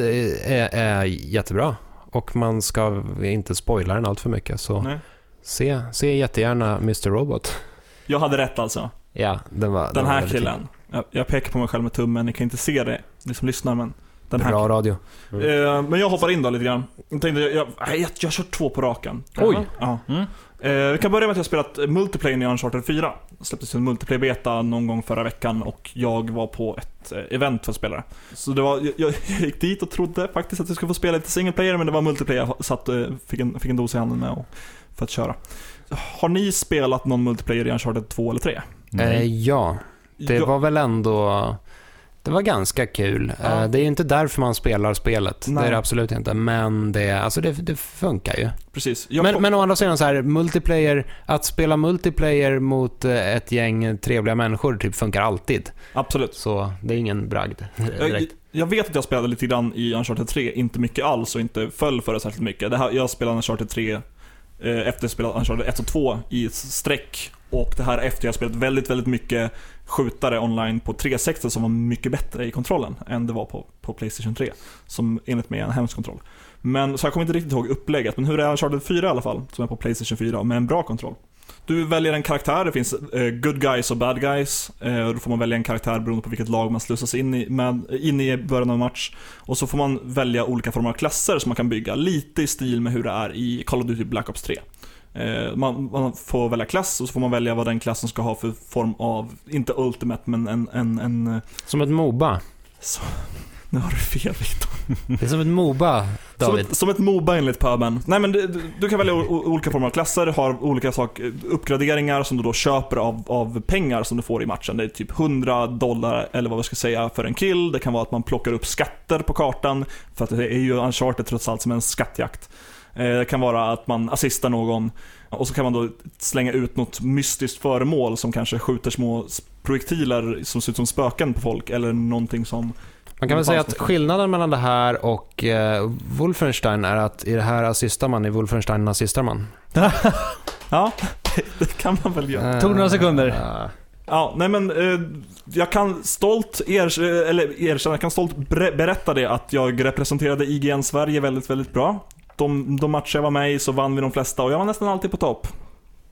är, är jättebra och man ska inte spoila den allt för mycket. Så Nej. se, se jättegärna Mr. Robot. Jag hade rätt alltså. Ja, den var Den den var här väldigt killen. Jag, jag pekar på mig själv med tummen, ni kan inte se det, ni som lyssnar, men den här Bra radio. Eh, men jag hoppar in då lite grann. Jag tänkte, jag, jag, jag, jag kör två på raken. Oj. Ja. Mm. Eh, vi kan börja med att jag spelat multiplayer i Uncharted 4. Det släpptes en multiplayer-beta någon gång förra veckan och jag var på ett eh, event för att spela det. Så det var, jag, jag gick dit och trodde faktiskt att jag skulle få spela lite single player men det var multiplayer jag satt, eh, fick, en, fick en dos i handen med och, för att köra. Har ni spelat någon multiplayer i Uncharted 2 eller 3? Eh, ja, det Jag- var väl ändå... Det var ganska kul. Ja. Eh, Det är ju inte därför man spelar spelet. Nej. Det är det absolut inte. Men det, alltså det, det funkar ju. Precis. Jag Men, men å andra sidan så här, multiplayer, att spela multiplayer mot eh, ett gäng trevliga människor typ funkar alltid. Absolut. Så det är ingen bragd Jag, direkt. jag vet att jag spelade lite grann i Uncharted 3, inte mycket alls och inte föll för det särskilt mycket. Det här, jag spelade Uncharted 3 eh, Eh, efter att jag spelat Uncharted 1 och 2 i ett streck. Och det här efter jag spelat väldigt, väldigt mycket skjutare online på 360 som var mycket bättre i kontrollen än det var på, på Playstation 3. Som enligt mig är en hemsk kontroll. Men, så jag kommer inte riktigt ihåg upplägget, men hur är Uncharted 4 i alla fall, som är på Playstation 4 med en bra kontroll. Du väljer en karaktär, det finns eh, good guys och bad guys. Eh, då får man välja en karaktär beroende på vilket lag man slussas in i, med, in i början av match. Och så får man välja olika former av klasser som man kan bygga, lite i stil med hur det är i Call of Duty Black Ops 3. Eh, man, man får välja klass och så får man välja vad den klassen ska ha för form av, inte ultimate men en, en, en Som ett Moba. så, nu har du fel Viktor. Det är som ett Moba, Som David. ett, som ett Moba enligt pöben. Nej men du, du kan välja olika former av klasser, har olika sak, uppgraderingar som du då köper av, av pengar som du får i matchen. Det är typ 100 dollar eller vad vi ska säga för en kill. Det kan vara att man plockar upp skatter på kartan, för att det är ju Uncharted trots allt som en skattjakt. Eh, Det kan vara att man assistar någon och så kan man då slänga ut något mystiskt föremål som kanske skjuter små projektiler som ser ut som spöken på folk eller någonting som Man kan väl säga att skillnaden mellan det här och eh, Wolfenstein är att i det här assistar man, i Wolfenstein assistar man. Ja, det kan man väl göra. Eh, Tog några sekunder. ja. Ja, nej men eh, jag kan stolt er, eller erkänna, jag kan stolt berätta det att jag representerade IGN Sverige väldigt, väldigt bra. De, de matcher jag var med i så vann vi de flesta och jag var nästan alltid på topp.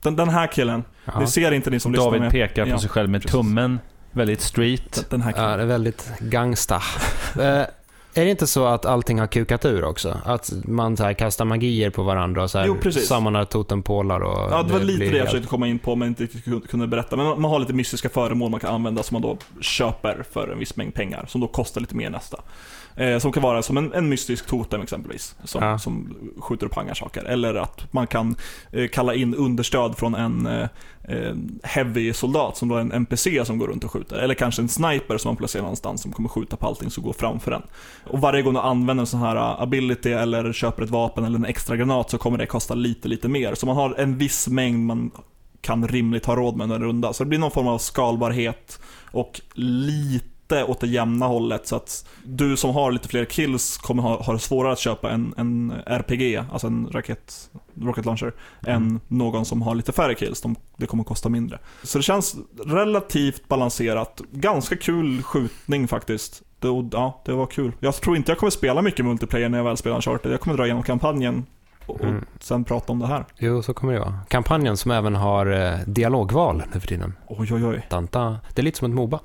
Den, den här killen, Ja. det ser inte ni som lyssnar David pekar på Ja, sig själv med precis. tummen. Väldigt street. Den här. Ja, det är väldigt gangsta. Eh, är det inte så att allting har kukat ur också? Att man så här kastar magier på varandra och så här Jo, sammanar totempålar och... Ja, det var lite blir det jag helt- försökte komma in på men inte riktigt kun- kunde berätta. Men man- man har lite mystiska föremål man kan använda som man då köper för en viss mängd pengar, som då kostar lite mer nästa. Eh, som kan vara som en, en mystisk totem exempelvis, som, Ja. som skjuter och pangar saker. Eller att man kan eh, kalla in understöd från en eh, eh, heavy-soldat som då är en NPC som går runt och skjuter. Eller kanske en sniper som man placerar någonstans som kommer skjuta på allting som går framför en. Och varje gång du använder en sån här uh, ability eller köper ett vapen eller en extra granat så kommer det kosta lite, lite mer. Så man har en viss mängd man kan rimligt ha råd med under en runda. Så det blir någon form av skalbarhet och lite åt det jämna hållet så att du som har lite fler kills kommer ha, ha svårare att köpa en, en RPG, alltså en raket, rocket launcher, än någon som har lite färre kills. De, det kommer kosta mindre. Så det känns relativt balanserat. Ganska kul skjutning faktiskt. Det, ja, det var kul. Jag tror inte jag kommer spela mycket multiplayer när jag väl spelar Uncharted. Jag kommer dra igenom kampanjen och, Mm. sen prata om det här. Jo, så kommer det vara. Kampanjen som även har eh, dialogval nu för tiden. Oj, oj, oj. Danta. Det är lite som ett Moba.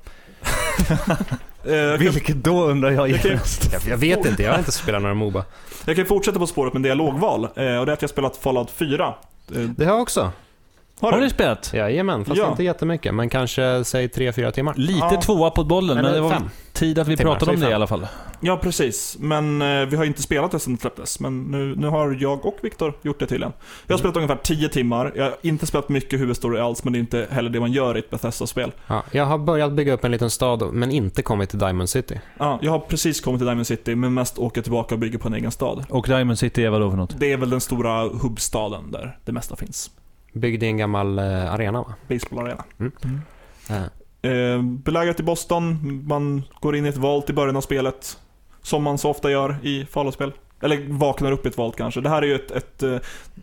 Eh, kan, Vilket då undrar jag jag, kan, Jag, jag vet inte, jag har inte spelat några Moba. jag kan fortsätta på spåret med dialogval. Eh, och det är att jag spelat Fallout 4. Eh, Det har jag också. Har Har du? ni spelat? Jajamän, fast Ja. inte jättemycket. Men kanske, säg 3-4 timmar. Lite Ja. tvåa på bollen, men Eller det var fem. tid att vi Timmar, pratade om säg det i fem. alla fall. Ja, precis. Men eh, vi har inte spelat det sen det släpptes. Men nu, nu har jag och Viktor gjort det tydligen. Jag har spelat ungefär 10 timmar. Jag har inte spelat mycket huvudstory alls, men det är inte heller det man gör i ett Bethesda-spel. Ja, jag har börjat bygga upp en liten stad, men inte kommit till Diamond City. Ja, jag har precis kommit till Diamond City, men mest åker tillbaka och bygger på en egen stad. Och Diamond City är vadå för något? Det är väl den stora hubbstaden där det mesta finns. Byggde i en gammal eh, arena va? Baseballarena. Eh, Eh, belägrat i Boston, man går in i ett volt i början av spelet. Som man så ofta gör i Fallout-spel. Eller vaknar upp i ett volt kanske. Det här är ju ett, ett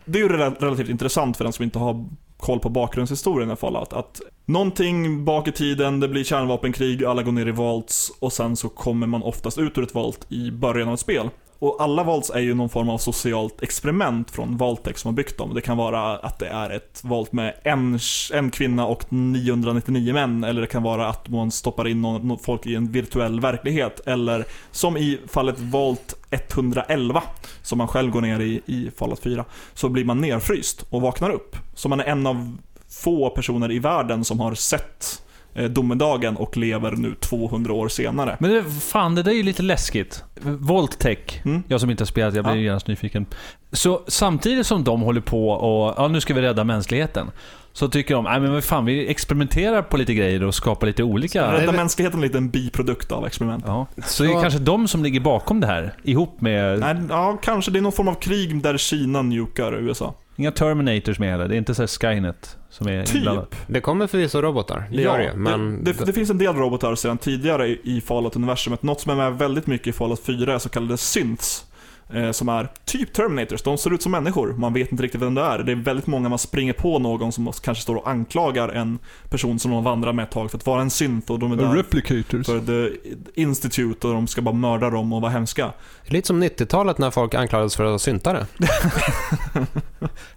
Det är ju rela- relativt intressant för den som inte har koll på bakgrundshistorien i Fallout. Att någonting bak i tiden, det blir kärnvapenkrig, alla går ner i valts och sen så kommer man oftast ut ur ett valt i början av ett spel. Och alla valts är ju någon form av socialt experiment från Valtech som har byggt dem. Det kan vara att det är ett valt med en, en kvinna och 999 män, eller det kan vara att man stoppar in någon, någon folk i en virtuell verklighet. Eller som i fallet Valt 111, som man själv går ner i i Fallout 4, så blir man nerfryst och vaknar upp. Så man är en av få personer i världen som har sett eh, domedagen och lever nu 200 år senare. Men det, fan, det där är ju lite läskigt. Voltech, Mm. jag som inte har spelat, jag blir Ja. genast nyfiken. Så samtidigt som de håller på och, ja nu ska vi rädda mänskligheten. Så tycker de, nej men vad fan, vi experimenterar på lite grejer och skapar lite olika... Rädda mänskligheten är lite en biprodukt av experiment. Ja. Så det är kanske de som ligger bakom det här, ihop med... Nej, ja, kanske. Det är någon form av krig där Kina nukar USA. Inga Terminators med heller, det är inte så här Skynet som är Typ. inblandad. det kommer förvisso robotar, det gör det. Men det, det, det finns en del robotar sedan tidigare i, i Fallout-universumet. Något som är med väldigt mycket i Fallout 4 är så kallade synths. Eh, som är typ Terminators. De ser ut som människor. Man vet inte riktigt vem det är. Det är väldigt många man springer på någon som kanske står och anklagar en person som de vandrar med ett tag för att vara en synth och de är där Replicators. för The Institute och de ska bara mörda dem och vara hemska. lite som 90-talet när folk anklagades för att vara syntare.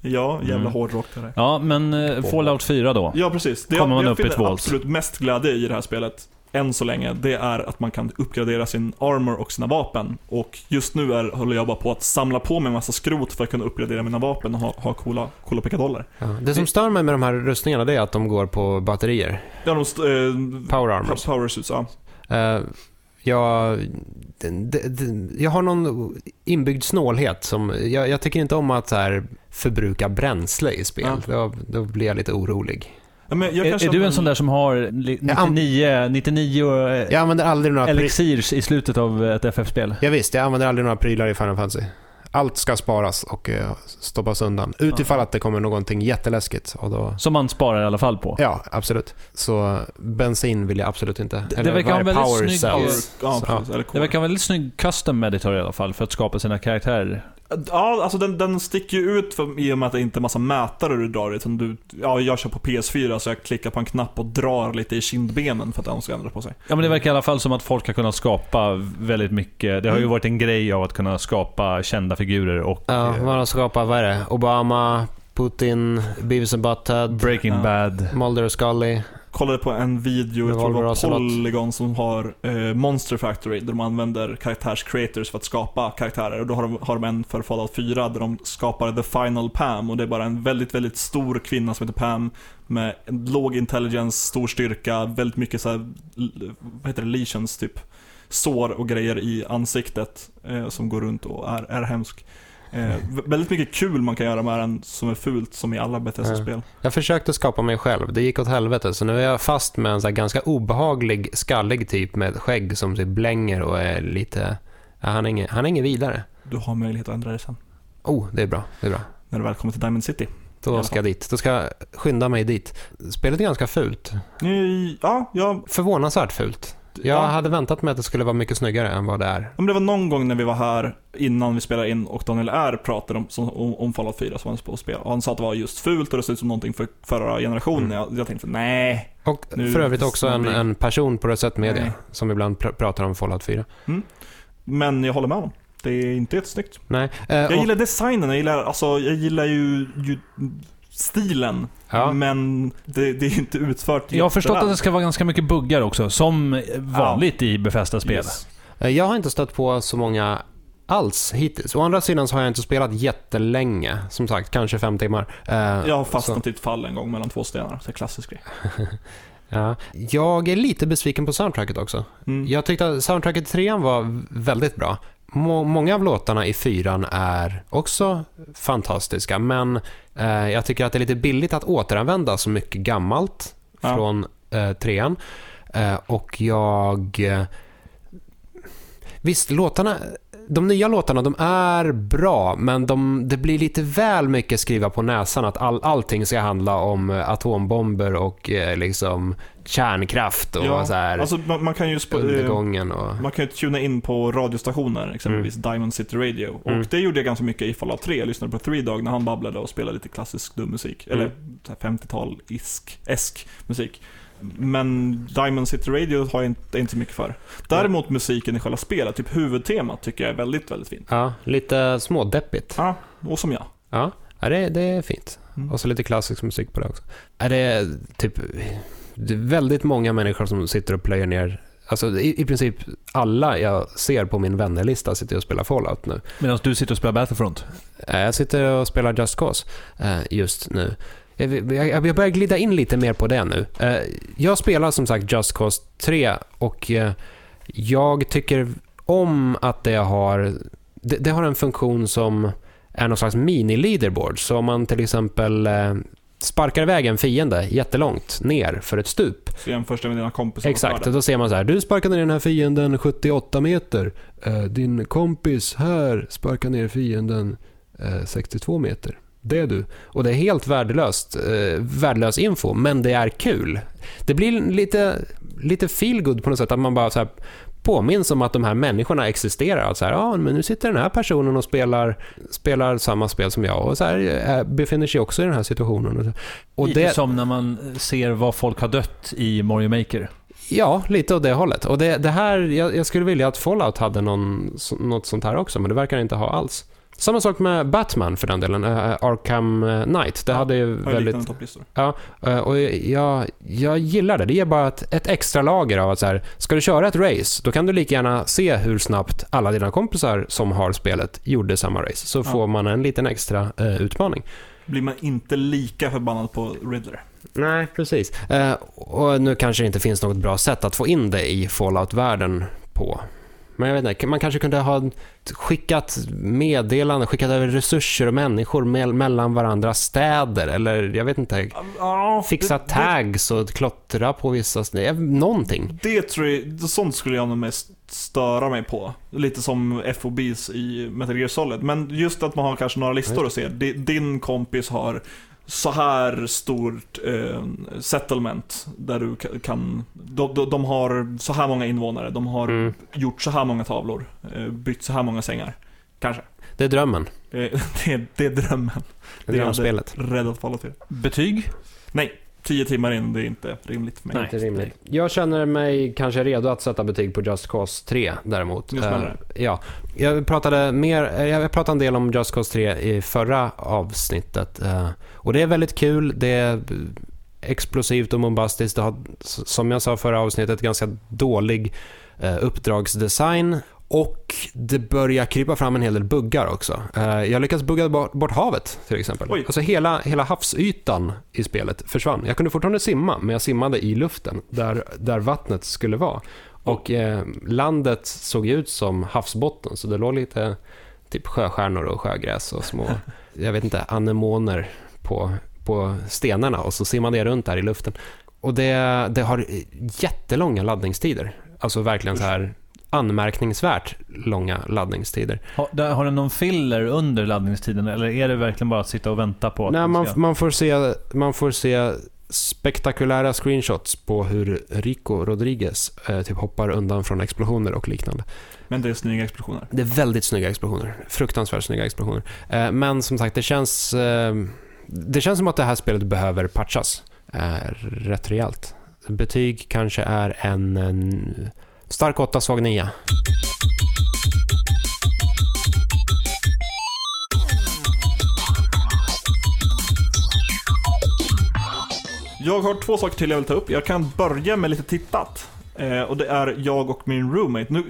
Ja, jävla Mm. hårdrock det där. Ja, men eh, Fallout 4 då? Ja, precis. Det Kommer man jag upp i ett absolut mest glädje i det här spelet, än så länge, det är att man kan uppgradera sin armor och sina vapen. Och just nu är, håller jag bara på att samla på mig en massa skrot för att kunna uppgradera mina vapen och ha, ha coola, coola pickadoller. Ja. Det som stör mig med de här rustningarna det är att de går på batterier. Ja, de eh, Power armors. power suits, ja. Eh, jag, det, det, jag har någon inbyggd snålhet som... Jag, jag tycker inte om att här, förbruka bränsle i spel. Då, då blir jag lite orolig. Ja men jag Är, kanske är du en sån där som har li- 99, 99 eh, Jag använder aldrig några... Elixirs i slutet av ett FF-spel? ja, visst, jag använder aldrig några prylar i Final Fantasy. Allt ska sparas och eh, stoppas undan. Utifall att det kommer någonting jätteläskigt. Och då, Som man sparar i alla fall på. ja, absolut. Så bensin vill jag absolut inte. Det- det verkar en väldigt power snygg- cells. Ja, precis. Eller Det verkar vara en väldigt snygg custom editor i alla fall för att skapa sina karaktärer. Ja, alltså den, den sticker ju ut för, i och med att det inte är massa mätare du drar i. Utan du, ja, jag kör på PS4 så jag klickar på en knapp och drar lite i kindbenen för att den ska ändra på sig. Ja men det verkar i alla fall som att folk har kunnat skapa väldigt mycket. Det har ju Mm. varit en grej av att kunna skapa kända figurer och Ja, eh, man har skapat, vad är det? Obama, Putin, Beavis and Butthead, Breaking Ja. Bad. Mulder och Scully. Kollade på en video, jag tror det var. Polygon som har eh, Monster Factory, där de använder karaktärs-creators för att skapa karaktärer. Och då har de, har de en för Fallout 4 där de skapar The Final Pam och det är bara en väldigt, väldigt stor kvinna som heter Pam med låg intelligens, stor styrka, väldigt mycket så här, l- vad heter det, lesions typ. Sår och grejer i ansiktet eh, som går runt och är, är hemsk. Eh, vä- väldigt mycket kul man kan göra med den som är fult, som i alla Bethesda-spel. Jag försökte skapa mig själv, det gick åt helvete. Så nu är jag fast med en så ganska obehaglig, skallig typ med skägg som typ blänger och är lite... Ja, han, är ingen, han är ingen vidare. Du har möjlighet att ändra det sen. Oh, det är bra. Det är bra. När du väl kommer till Diamond City. Då ska jag dit. Då ska jag skynda mig dit. Spelet är ganska fult. Eh, Ja, ja. Förvånansvärt fult. Jag ja. hade väntat mig att det skulle vara mycket snyggare än vad det är. Men det var någon gång när vi var här innan vi spelade in och Daniel R pratade om, som, om, om Fallout 4 som han på att spela. Och han sa att det var just fult och det såg ut som någonting för förra generationen. Mm. Jag, jag tänkte, nej. Och Nu för övrigt också en, en person på Reset Media Nej. som ibland pr- pratar om Fallout 4. Men jag håller med honom. Det är inte jättesnyggt. Nej. Eh, Jag och- gillar designen, jag gillar, alltså, jag gillar ju, ju stilen. Ja. Men det, det är inte utfört Jag har förstått att det ska vara ganska mycket buggar också, som vanligt i Befästa-spel. Yes. Eh, Jag har inte stött på så många alls hittills. Å andra sidan så har jag inte spelat jättelänge. Som sagt, kanske fem timmar. Eh, Jag har så- fastnat i ett fall en gång mellan två stenar, så klassisk grej. Ja. Jag är lite besviken på soundtracket också. Mm. Jag tyckte att soundtracket i trean var väldigt bra. Må- många av låtarna i fyran är också fantastiska, men eh, jag tycker att det är lite billigt att återanvända så mycket gammalt Ja. från eh, trean. Eh, och jag... Eh, visst, låtarna... De nya låtarna, de är bra, men de, det blir lite väl mycket skriva på näsan att all, allting ska handla om eh, atombomber och eh, liksom kärnkraft och Ja, så här, Alltså man, man kan ju sp- eh, undergången och... man kan ju tuna in på radiostationer, exempelvis Diamond City Radio. Och Mm. det gjorde jag ganska mycket i Fallout 3. Jag lyssnade på Three Dog när han babblade och spelade lite klassisk dum musik. Mm. Eller så här 50-tal-isk, esk musik. Men Diamond City Radio har jag inte, är inte så mycket för. Däremot musiken i själva spelet, typ huvudtemat, tycker jag är väldigt, väldigt fint. Ja, lite smådeppigt. Ja, och som jag. Ja, ja det, det är fint. Mm. Och så lite klassisk musik på det också. Är det typ... Det är väldigt många människor som sitter och plöjer ner... Alltså i, i princip alla jag ser på min vännerlista sitter och spelar Fallout nu. Medan du sitter och spelar Battlefront. Jag sitter och spelar Just Cause eh, just nu. Jag, jag, börjar glida in lite mer på det nu. Eh, Jag spelar som sagt Just Cause 3 och eh, jag tycker om att det har, det, det har en funktion som är någon slags mini-leaderboard. Så om man till exempel eh, sparkar iväg en fiende jättelångt ner för ett stup. Så jämförs det med dina kompisar. Exakt, och då ser man så här. Du sparkade ner den här fienden 78 meter. Eh, Din kompis här sparkar ner fienden eh, 62 meter. Det är du. Och det är helt värdelöst, eh, värdelös info, men det är kul. Det blir lite, lite feelgood på något sätt, att man bara så här påminns om att de här människorna existerar. Att så här, ja, men nu sitter den här personen och spelar, spelar samma spel som jag och så här, eh, befinner sig också i den här situationen. Och, det, som när man ser vad folk har dött i Mario Maker. Ja, lite åt det hållet. Och det, det här, jag, jag skulle vilja att Fallout hade någon, något sånt här också, men det verkar inte ha alls. Samma sak med Batman för den delen, eh, Arkham Knight. Det Ja, hade ju väldigt... topplistor. Ja, eh, och jag, jag gillar det. Det ger bara ett, ett extra lager av att så här, ska du köra ett race, då kan du lika gärna se hur snabbt alla dina kompisar som har spelet gjorde samma race. Så Ja. får man en liten extra eh, utmaning. Blir man inte lika förbannad på Riddler. Nej, precis. Eh, och nu kanske det inte finns något bra sätt att få in det i Fallout-världen på. Men jag vet inte, man kanske kunde ha skickat meddelanden, skickat över resurser och människor mell- mellan varandra städer eller jag vet inte, Ja, fixa det- tags och klottra på vissa någonting. Det tror jag, sånt skulle jag nog mest störa mig på. Lite som FOBs i Metal Gear Solid. Men just att man har kanske några listor och ser. Di- Din kompis har så här stort eh, settlement där du ka- kan... De, de, de har så här många invånare, de har Mm. gjort så här många tavlor, eh, byggt så här många sängar. Kanske. Det är drömmen. Det, det, det är drömmen. Det är Det drömspelet. Räddat Fallout 4. Betyg? Nej, tio timmar in, det är inte rimligt för mig. Nej. Inte rimligt. Jag känner mig kanske redo att sätta betyg på Just Cause 3 däremot. Nu smäller Eh, ja. Jag pratade, mer, eh, jag pratade en del om Just Cause 3 i förra avsnittet. eh, och det är väldigt kul. Det är explosivt och bombastiskt. Det har, som jag sa förra avsnittet, ganska dålig eh, uppdragsdesign. Och det börjar krypa fram en hel del buggar också. Eh, jag lyckades bugga bort, bort havet till exempel. Oj. Alltså hela, hela havsytan i spelet försvann. Jag kunde fortfarande simma, men jag simmade i luften där, där vattnet skulle vara. Och eh, landet såg ut som havsbotten, så det låg lite typ sjöstjärnor och sjögräs och små, jag vet inte, anemoner på, på stenarna och så simmade jag runt där i luften. Och det, det har jättelånga laddningstider. Alltså verkligen så här anmärkningsvärt långa laddningstider. Har, har den någon filler under laddningstiden eller är det verkligen bara att sitta och vänta på att Nej, man, man, får se, man får se spektakulära screenshots på hur Rico Rodriguez eh, typ hoppar undan från explosioner och liknande. Men det är snygga explosioner. Det är väldigt snygga explosioner. Fruktansvärt snygga explosioner. Eh, men som sagt, det känns, eh, det känns som att det här spelet behöver patchas eh, rätt rejält. Betyg kanske är en, en stark 8, svag 9. Jag har två saker till jag vill ta upp. Jag kan börja med lite tittat. Eh, och det är jag och min roommate. Nu,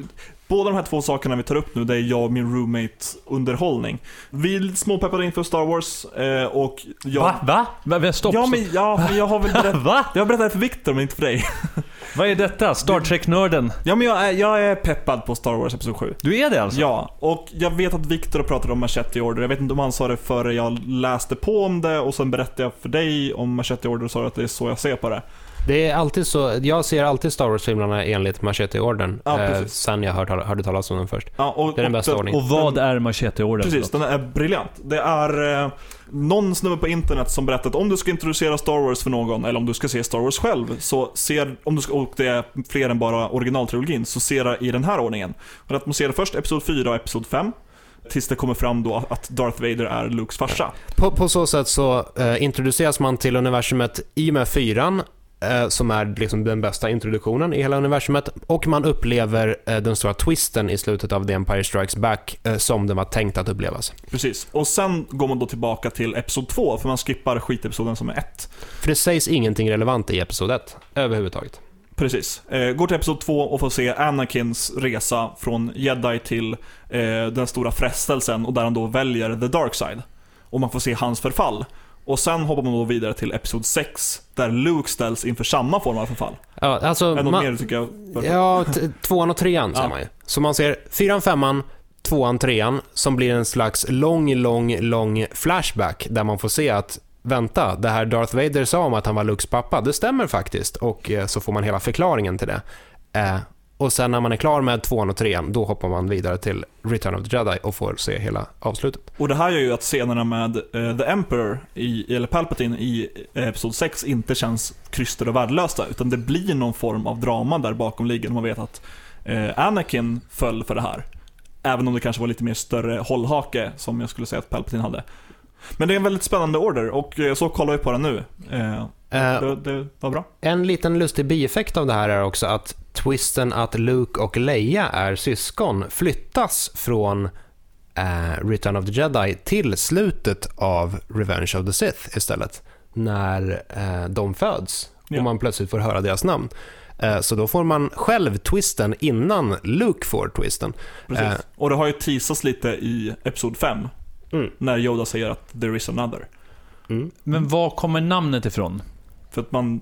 Båda de här två sakerna vi tar upp nu, det är jag och min roommate underhållning. Vi är småpeppade inför Star Wars eh, och jag... Va? Va? Va? va? Stopp! Ja, men, ja, men jag har väl berättat... Va? Jag har berättat det för Viktor, men inte för dig. Vad är detta? Star Trek-nörden? Ja, men jag är, jag är peppad på Star Wars Episod 7. Du är det alltså? Ja, och jag vet att Viktor pratade om Machete Order. Jag vet inte om han sa det före jag läste på om det och sen berättade jag för dig om Machete Order och sa att det är så jag ser på det. Det är alltid så, jag ser alltid Star Wars-filmerna enligt Machete-orden. Ja, eh, precis. sen jag hörde, hörde talas om den först. Ja, och, Det är den bästa ordningen. Och vad är Machete-orden? Precis, den är briljant. Det är eh, någon snubbe på internet som berättat att om du ska introducera Star Wars för någon, eller om du ska se Star Wars själv, så ser, om du ska, och det är fler än bara originaltrilogin, så ser det i den här ordningen. Och att man ser det först Episod 4 och Episod 5, tills det kommer fram då att Darth Vader är Lukes farsa. På, på så sätt så eh, introduceras man till universumet i och med fyran, som är liksom den bästa introduktionen i hela universumet, och man upplever eh, den stora twisten i slutet av The Empire Strikes Back eh, som den var tänkt att upplevas. Precis. Och sen går man då tillbaka till Episod 2, för man skippar skitepisoden som är 1. För det sägs ingenting relevant i Episod 1, överhuvudtaget. Precis. Eh, går till Episod 2 och får se Anakins resa från Jedi till eh, den stora frestelsen och där han då väljer the dark side. Och man får se hans förfall. Och sen hoppar man då vidare till Episod 6, där Luke ställs inför samma form av förfall. Ja, alltså, man- mer tycker jag... Ja, tvåan och trean ser Ja. man ju. Så man ser fyran, femman, tvåan, trean, som blir en slags lång, lång, lång flashback där man får se att vänta, det här Darth Vader sa om att han var Lukes pappa, det stämmer faktiskt. Och eh, så får man hela förklaringen till det. Eh, och sen när man är klar med tvåan och trean, då hoppar man vidare till Return of the Jedi och får se hela avslutet. Och det här gör ju att scenerna med eh, The Emperor, i, eller Palpatine, i eh, Episod 6 inte känns krystade och värdelösa, utan det blir någon form av drama där bakom ligger. Man vet att eh, Anakin föll för det här. Även om det kanske var lite mer större hållhake, som jag skulle säga att Palpatine hade. Men det är en väldigt spännande order, och så kollar vi på den nu. Eh, Eh, det, det var bra. En liten lustig bieffekt av det här är också att twisten att Luke och Leia är syskon flyttas från eh, Return of the Jedi till slutet av Revenge of the Sith istället. När eh, de föds Ja. och man plötsligt får höra deras namn. Eh, så då får man själv twisten innan Luke får twisten. Precis. Eh. Och det har ju teasats lite i Episod 5, Mm. när Yoda säger att there is another. Mm. Men var kommer namnet ifrån? För att man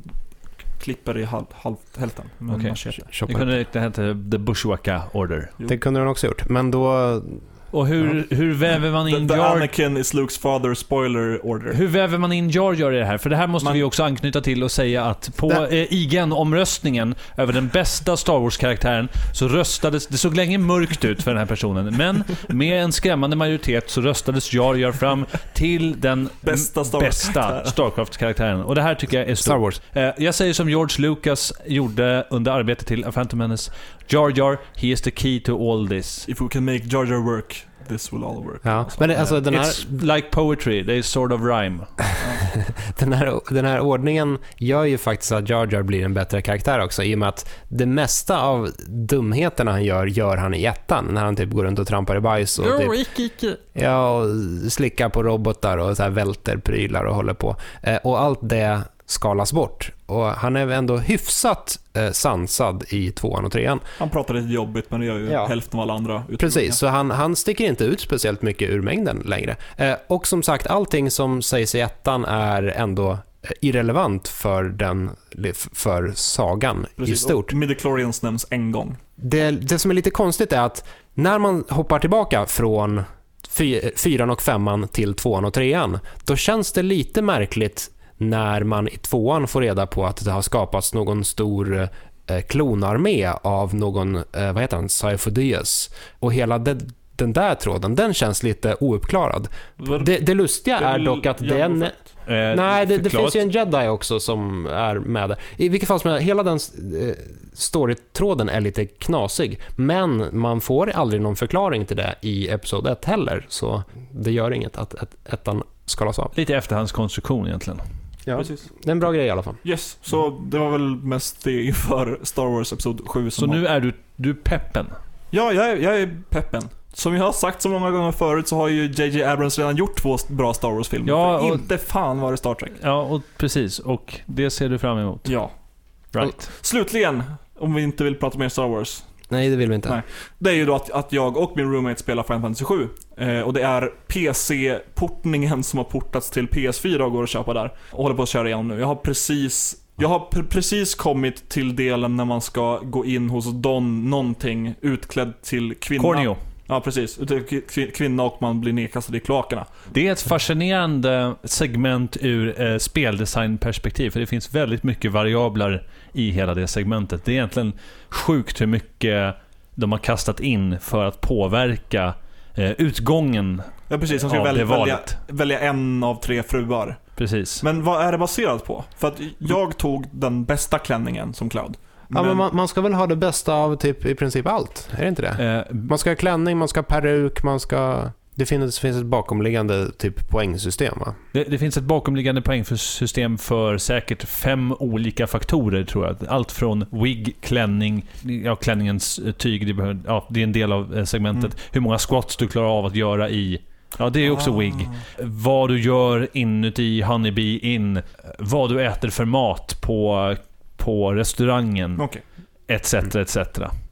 klipper i halv, halv, hälften med machete. Det kunde det heta The Bushwacka Order. Det kunde de också gjort, men då... Och hur, hur väver man The, in the Jar... Anakin is Lukes father, spoiler order. Hur väver man in Jar Jar i det här? För det här måste Man- vi också anknyta till och säga att på eh, IGN-omröstningen över den bästa Star Wars-karaktären så röstades... Det såg länge mörkt ut för den här personen, men med en skrämmande majoritet så röstades Jar Jar fram till den Bästa Star bästa. Starcraft-karaktären. Och det här tycker jag är Star stort. Wars. Eh, Jag säger som George Lucas gjorde under arbetet till A Phantom Menace. Jar Jar, he is the key to all this. If we can make Jar Jar work, this will all work. Ja, men det, alltså den här... It's like poetry, they sort of rhyme. Den här, den här ordningen gör ju faktiskt att Jar Jar blir en bättre karaktär också i och med att det mesta av dumheterna han gör, gör han i ettan. När han typ går runt och trampar i bajs och, typ, ja, och slickar på robotar och så här välter prylar och håller på. Eh, och allt det skalas bort. Och han är ändå hyfsat eh, sansad i tvåan och trean. Han pratar lite jobbigt, men det gör ju Ja. hälften av alla andra. utomlands. Precis, så han, han sticker inte ut speciellt mycket ur mängden längre. Eh, och som sagt, allting som sägs i ettan är ändå eh, irrelevant för, den, för sagan i Precis. stort. Och midichlorians nämns en gång. Det, det som är lite konstigt är att när man hoppar tillbaka från fy, fyran och femman till tvåan och trean, då känns det lite märkligt när man i tvåan får reda på att det har skapats någon stor eh, klonarmé av någon, eh, vad heter han, Sifo-Dyas. Och hela det, den där tråden, den känns lite ouppklarad. Det, det lustiga är dock att den... Eh, Nej, det, det finns ju en jedi också som är med där. I vilket fall som helst, hela den eh, storytråden är lite knasig. Men man får aldrig någon förklaring till det i Episod 1 heller. Så det gör inget att, att ettan skalas av. Lite efterhandskonstruktion egentligen. Ja. Precis. Det är en bra grej i alla fall. Yes, så det var väl mest det inför Star Wars Episod 7 Så som nu har... är du, du peppen. Ja, jag är, jag är peppen. Som jag har sagt så många gånger förut så har ju JJ Abrams redan gjort två bra Star Wars-filmer. Ja, och- Inte fan var det Star Trek. Ja, och precis. Och det ser du fram emot. Ja. Right. Slutligen, om vi inte vill prata mer Star Wars. Nej, det vill vi inte. Nej. Det är ju då att, att jag och min roommate spelar Final Fantasy 7. Eh, och det är PC-portningen som har portats till PS4 och går att köpa där. Och håller på att köra igenom nu. Jag har precis jag har pr- precis kommit till delen när man ska gå in hos Don någonting utklädd till kvinna. Corneo. Ja, precis. Kvinna och man blir nedkastad i kloakerna. Det är ett fascinerande segment ur eh, speldesignperspektiv, för det finns väldigt mycket variabler i hela det segmentet. Det är egentligen sjukt hur mycket de har kastat in för att påverka eh, utgången Ja, precis. Han ska välja, välja, välja en av tre fruar. Precis. Men vad är det baserat på? För att jag tog den bästa klänningen som Cloud. Ja, men man, man ska väl ha det bästa av typ i princip allt? Är det inte det? Eh, Man ska ha klänning, man ska ha peruk, man ska... Det finns, finns ett bakomliggande typ poängsystem va? Det, det finns ett bakomliggande poängsystem för säkert fem olika faktorer tror jag. Allt från wig, klänning, ja klänningens eh, tyg, det, ja, det är en del av eh, segmentet. Mm. Hur många squats du klarar av att göra i Ja, det är också Ah. wig. Vad du gör inuti Honeybee In. Vad du äter för mat på, på restaurangen. Okej. Etc, etc.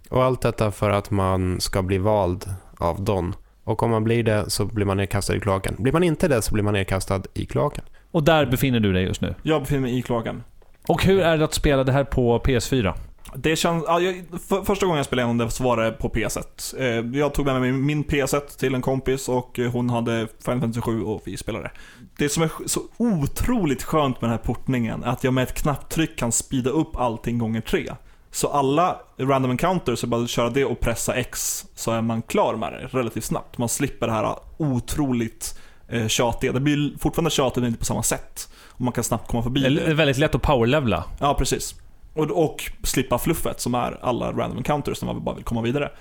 Och allt detta för att man ska bli vald av Don. Och om man blir det så blir man nedkastad i kloaken. Blir man inte det så blir man nedkastad i kloaken. Och där befinner du dig just nu. Jag befinner mig i kloaken. Och hur är det att spela det här på PS4? Det känns, ja, jag, för, första gången jag spelade igenom det så var det på PS1. Eh, jag tog med mig min PS1 till en kompis och hon hade Final Fantasy 7 och vi spelade. Det som är så otroligt skönt med den här portningen är att jag med ett knapptryck kan speeda upp allting gånger tre. Så alla random encounters, så bara att köra det och pressa X så är man klar med det relativt snabbt. Man slipper det här otroligt eh, tjatiga. Det blir fortfarande tjatigt men inte på samma sätt. Och man kan snabbt komma förbi Det det. är väldigt lätt att powerlevla. Ja, precis. Och, och slippa fluffet som är alla random encounters när man bara vill komma vidare.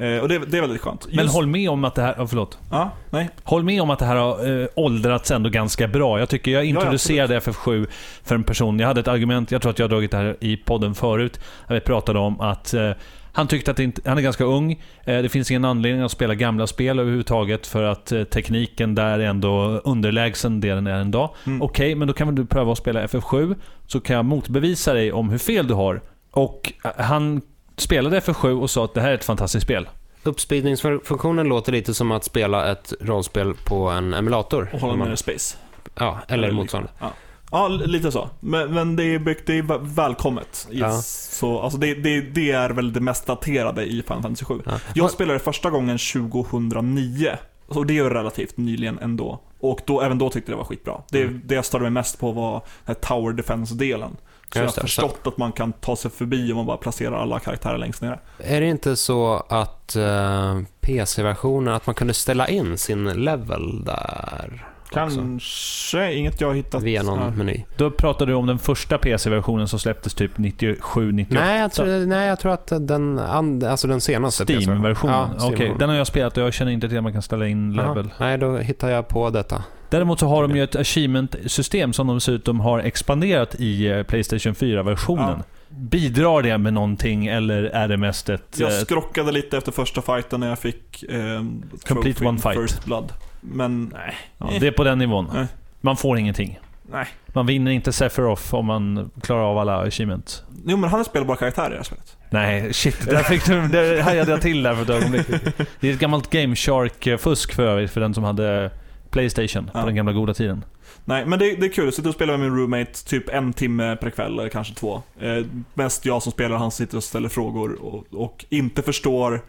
Eh, och det, det är väldigt skönt. Men Just- håll med om att det här... Oh, förlåt. Ja, nej. Håll med om att det här har eh, åldrats ändå ganska bra. Jag tycker jag introducerade FF7 för en person. Jag hade ett argument, jag tror att jag har dragit det här i podden förut. Där vi pratade om att eh, han tyckte att inte, han är ganska ung. Eh, det finns ingen anledning att spela gamla spel överhuvudtaget för att eh, tekniken där är ändå underlägsen det den är en dag. Mm. Okej, men då kan väl du pröva att spela FF7 så kan jag motbevisa dig om hur fel du har. Och han spelade FF7 och sa att det här är ett fantastiskt spel. Uppspeedningsfunktionen låter lite som att spela ett rollspel på en emulator. Och hålla Man- space. Ja, eller motsvarande. Ja. Ja, li- lite så. Men, men det, är, byggt- det är vä- välkommet. I- Ja. Så, alltså det, det, det är väl det mest daterade i Final Fantasy 7. Ja. Jag spelade första gången 2009. Och det är ju relativt nyligen ändå. Och då, även då tyckte jag det var skitbra. Det, Mm. det jag störde mig mest på var den Tower Defense-delen. Så jag har förstått att man kan ta sig förbi om man bara placerar alla karaktärer längst nere. Är det inte så att eh, PC-versionen, att man kunde ställa in sin level där? Också? Kanske, inget jag har hittat. Via någon här. meny. Då pratade du om den första PC-versionen som släpptes typ 97, 98. Nej jag, tror, nej, jag tror att den, and, alltså den senaste Steam-versionen? Ja, Okej, Steam-versionen. den har jag spelat och jag känner inte till att man kan ställa in level. Nej, då hittar jag på detta. Däremot så har de ju ett achievement-system som de dessutom har expanderat i eh, Playstation 4-versionen. Bidrar det med någonting eller är det mest ett... Jag eh, skrockade lite efter första fighten när jag fick eh, Complete one fight. First Blood. Men nej. ja, det är på den nivån. Nej. Man får ingenting. nej. Man vinner inte Sephiroth om man klarar av alla achievements. Jo men han är spelbar karaktär i det här spelet. Nej, shit. Där fick du, där hajade jag till där för ett ögonblick. Det är ett gammalt Game Shark-fusk för övrigt, för den som hade Playstation Ja. på den gamla goda tiden. Nej, men det, det är kul. Sitter och spelar med min roommate typ en timme per kväll, eller kanske två. Eh, mest jag som spelar, han sitter och ställer frågor och, och inte förstår.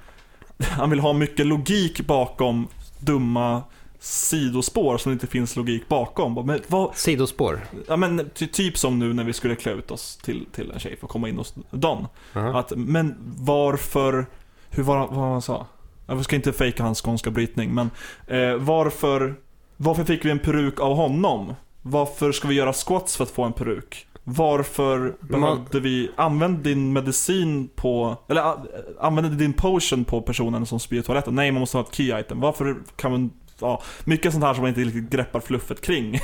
Han vill ha mycket logik bakom dumma sidospår som det inte finns logik bakom. Men vad, Sidospår. ja, men, ty, typ som nu när vi skulle klä ut oss till, till en tjej för att komma in hos Don. Jaha. Att, men varför, hur var, vad han sa? Jag ska inte fejka hans skånska brytning, men eh, varför, varför fick vi en peruk av honom? Varför ska vi göra squats för att få en peruk? Varför behövde vi, använd din medicin på, eller använde din potion på personen som spyr i toaletten? Nej, man måste ha ett key item. Varför kan man, ja, mycket sånt här som man inte riktigt greppar fluffet kring.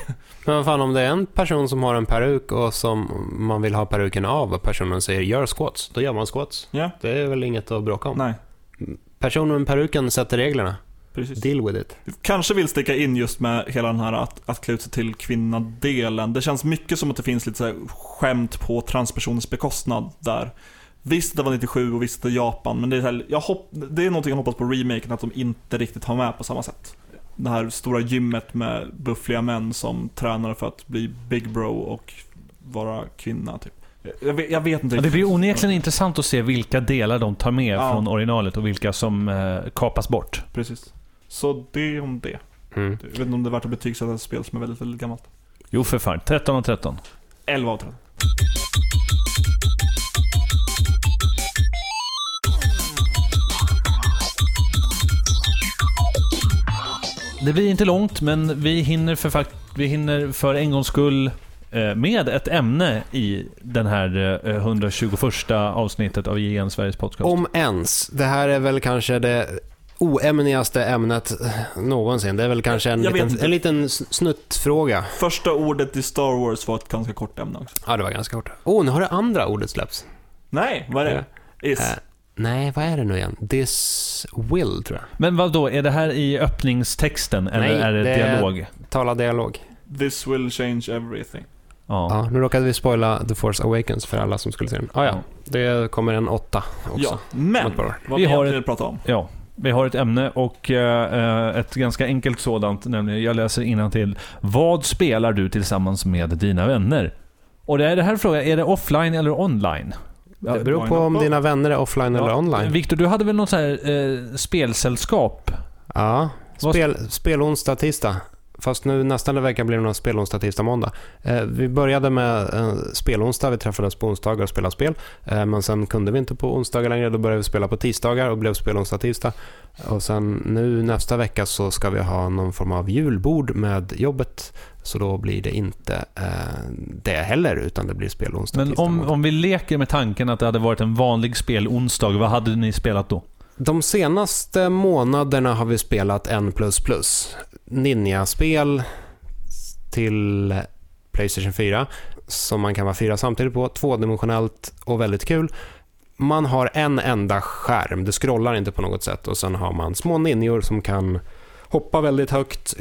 Men vad fan, om det är en person som har en peruk och som man vill ha peruken av och personen säger gör squats, då gör man squats. Ja, Det är väl inget att bråka om. nej, Personen med peruken sätter reglerna. precis. Deal with it. Kanske vill sticka in just med hela den här att, att klä ut sig till kvinna-delen. Det känns mycket som att det finns lite så här skämt på transpersonens bekostnad där. Visst det var 97 och visst det är Japan, men det är, här, jag hopp, det är någonting jag hoppas på remaken, att de inte riktigt har med på samma sätt. Det här stora gymmet med buffliga män som tränar för att bli big bro och vara kvinna, typ. Jag vet, jag vet inte Ja, det blir onekligen intressant att se vilka delar de tar med Ja. från originalet och vilka som eh, kapas bort. Precis. Så det om det. Mm. Jag vet inte om det är värt att betygsätta ett spel som är väldigt, väldigt gammalt. Jo för fan, 13 och 13. 11 av 13. Det blir inte långt, men vi hinner för, vi hinner för en gångs skull eh, med ett ämne i den här eh, 121 avsnittet av JN Sveriges podcast. Om ens. Det här är väl kanske det oämnigaste ämnet någonsin. Det är väl kanske en liten, en liten snuttfråga. Första ordet i Star Wars var ett ganska kort ämne också. Ja, det var ganska kort. Oh, nu har det andra ordet släppts. Nej, vad är det? Is. Nej, vad är det nu igen? This will, tror jag. Men vad då är det här i öppningstexten eller Nej, är det, det dialog? Tala dialog. This will change everything. Ja. Ja, nu råkade vi spoila The Force Awakens för alla som skulle se den. Ah, ja, det kommer en åtta också. Ja, men vad Vi har ett- prata om. Ja, vi har ett ämne och eh, ett ganska enkelt sådant, nämligen jag läser till. Vad spelar du tillsammans med dina vänner? Och det är det här frågan, är det offline eller online? Det beror på om dina vänner är offline eller online. Viktor, du hade väl något så här eh, spelsällskap? Ja, spel, spel onsdag, tisdag. Fast nu nästan en vecka blir det nog spel onsdag, tisdag, måndag. Eh, vi började med eh, spelonsdag, vi träffades på onsdagar och spelade spel. Eh, men sen kunde vi inte på onsdagar längre, då började vi spela på tisdagar och blev spel onsdag, tisdag. Och sen nu nästa vecka så ska vi ha någon form av julbord med jobbet. Så då blir det inte eh, det heller, utan det blir spel onsdag, Men tisdag, om, måndag. om vi leker med tanken att det hade varit en vanlig spelonsdag, vad hade ni spelat då? De senaste månaderna har vi spelat N++. Ninja-spel till Playstation 4 som man kan vara fyra samtidigt på, tvådimensionellt och väldigt kul. Man har en enda skärm, det scrollar inte på något sätt och sen har man små ninjor som kan hoppa väldigt högt,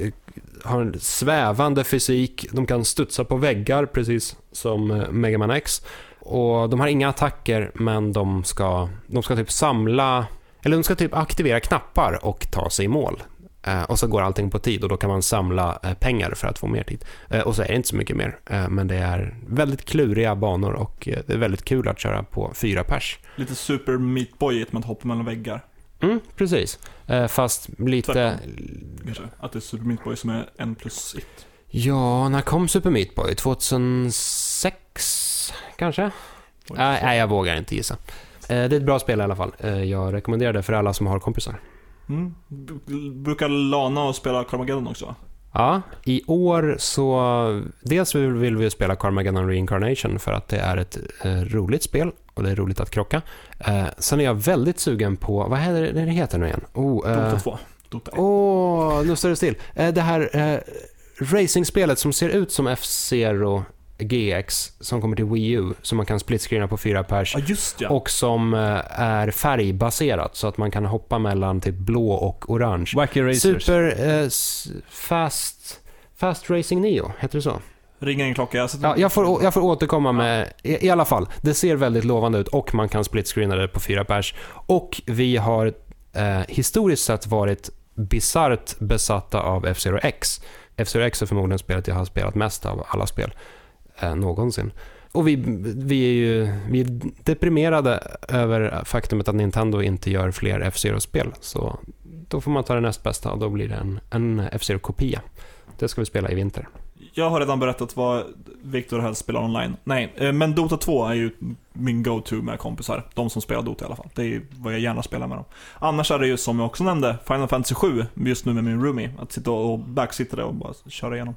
har en svävande fysik, de kan studsa på väggar precis som eh, Mega Man X. Och de har inga attacker men de ska, de ska typ samla, eller de ska typ aktivera knappar och ta sig i mål. Eh, och så går allting på tid och då kan man samla eh, pengar för att få mer tid. Eh, och så är det inte så mycket mer, men det är väldigt kluriga banor och det är väldigt kul att köra på fyra pers. Lite super Meat Boy man hoppar mellan väggar. Mm, precis. Fast lite... Tvärtom. Kanske. Att det är Super Meat Boy som är en plus ett. Ja, när kom Super Meat Boy? 2006 kanske? Nej, nej, jag vågar inte gissa. Det är ett bra spel i alla fall. Jag rekommenderar det för alla som har kompisar. Mm. Brukar Lana och spela Carmageddon också? Ja, i år så... Dels vill vill vi spela Carmageddon Reincarnation för att det är ett eh, roligt spel och det är roligt att krocka. Eh, sen är jag väldigt sugen på... Vad heter det, det heter nu igen? Oh, eh, Dota 2. Dota 1. Åh, nu står det still. Eh, Det här eh, racingspelet som ser ut som F-Zero GX som kommer till Wii U som man kan splitscreena på fyra pers just ja. och som eh, är färgbaserat så att man kan hoppa mellan typ blå och orange. Wacky Racers. Super eh, Fast Fast Racing Neo, heter det så? Ringer en klocka. Jag. Ja, jag, får, jag får återkomma med, i, i alla fall, det ser väldigt lovande ut och man kan splitscreena det på fyra pers. Och vi har eh, historiskt sett varit bisarrt besatta av F-Zero X. F-Zero X är förmodligen spelet jag har spelat mest av alla spel eh, någonsin. Och vi, vi är ju vi är deprimerade över faktumet att Nintendo inte gör fler F-Zero-spel. Så då får man ta det näst bästa och då blir det en, en F-Zero-kopia. Det ska vi spela i vinter. Jag har redan berättat vad Viktor helst spelar online. Nej, eh, men Dota 2 är ju min go-to med kompisar. De som spelar Dota i alla fall. Det är vad jag gärna spelar med dem. Annars är det ju som jag också nämnde, Final Fantasy 7, just nu med min roomie. Att sitta och backsitta det och bara köra igenom.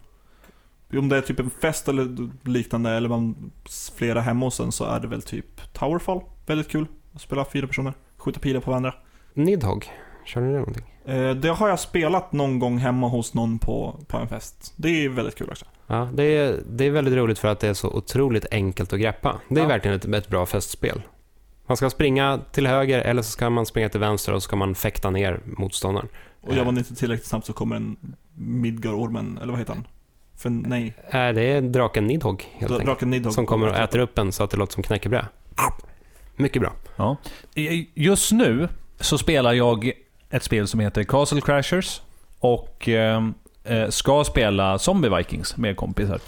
Om det är typ en fest eller liknande, eller man flera hemma hos en, så är det väl typ Towerfall. Väldigt kul. Att spela fyra personer, skjuta pilar på varandra. Nidhogg, kör ni det någonting? Eh, Det har jag spelat någon gång hemma hos någon på, på en fest. Det är väldigt kul också. Ja, det är, det är väldigt roligt för att det är så otroligt enkelt att greppa. Det är Ja. verkligen ett, ett bra festspel. Man ska springa till höger eller så ska man springa till vänster och så ska man fäkta ner motståndaren. Och gör man inte tillräckligt snabbt så kommer en Midgar-ormen, eller vad heter han? För nej, Äh, det är draken Nidhogg helt enkelt. draken Nidhogg. Som kommer och äter upp en så att det låter som knäckebröd. Mycket bra. Ja. Just nu så spelar jag ett spel som heter Castle Crashers och ehm, eh, ska spela Zombie Vikings med kompisar.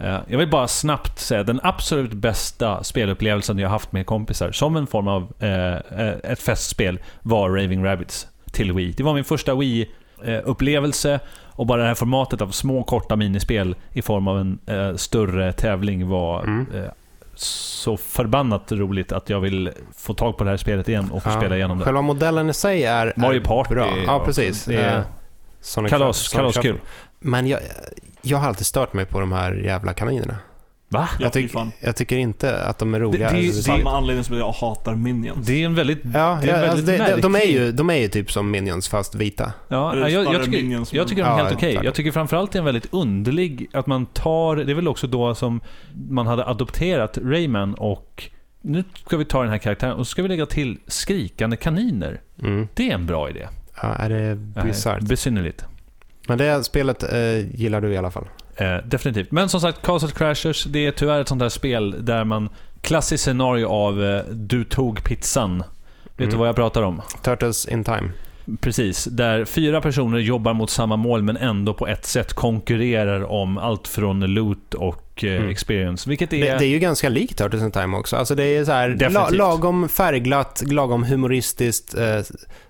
Eh, jag vill bara snabbt säga den absolut bästa spelupplevelsen jag haft med kompisar, som en form av eh, eh, ett festspel, var Raving Rabbids till Wii. Det var min första Wii-upplevelse och bara det här formatet av små korta minispel i form av en eh, större tävling var Mm. eh, så förbannat roligt att jag vill få tag på det här spelet igen och få Ja. spela igenom det. Själva modellen i sig är, Mario Party. bra. Ja, precis. Det är Eh, Sonic kalas, kalaskul. Men jag, jag har alltid stört mig på de här jävla kaninerna. Va? Ja, Jag, tyck, jag tycker inte att de är roliga. det- överhuvudtaget. Samma anledning som jag hatar Minions. Det är en väldigt... Ja, det är ja väldigt alltså det, de, är ju, de är ju typ som Minions fast vita. Ja, jag, jag, snarare tycker, Minions, jag tycker de är Ja, helt okej. exakt. Jag tycker framförallt det är en väldigt underlig... Att man tar... Det är väl också då som man hade adopterat Rayman och... Nu ska vi ta den här karaktären och så ska vi lägga till skrikande kaniner. Mm. Det är en bra idé. Ja, är det bisarrt? Besynnerligt. Men det spelet eh, gillar du i alla fall. Eh, definitivt. Men som sagt, Castle Crashers, det är tyvärr ett sånt där spel där man... Klassiskt scenario av eh, du tog pizzan. Vet Mm. du vad jag pratar om? Turtles in time. Precis, där fyra personer jobbar mot samma mål men ändå på ett sätt konkurrerar om allt från loot och eh, Mm. experience. Vilket är... Det, det är ju ganska likt Turtles in time också. Alltså det är så här la, lagom färgglatt, lagom humoristiskt, eh,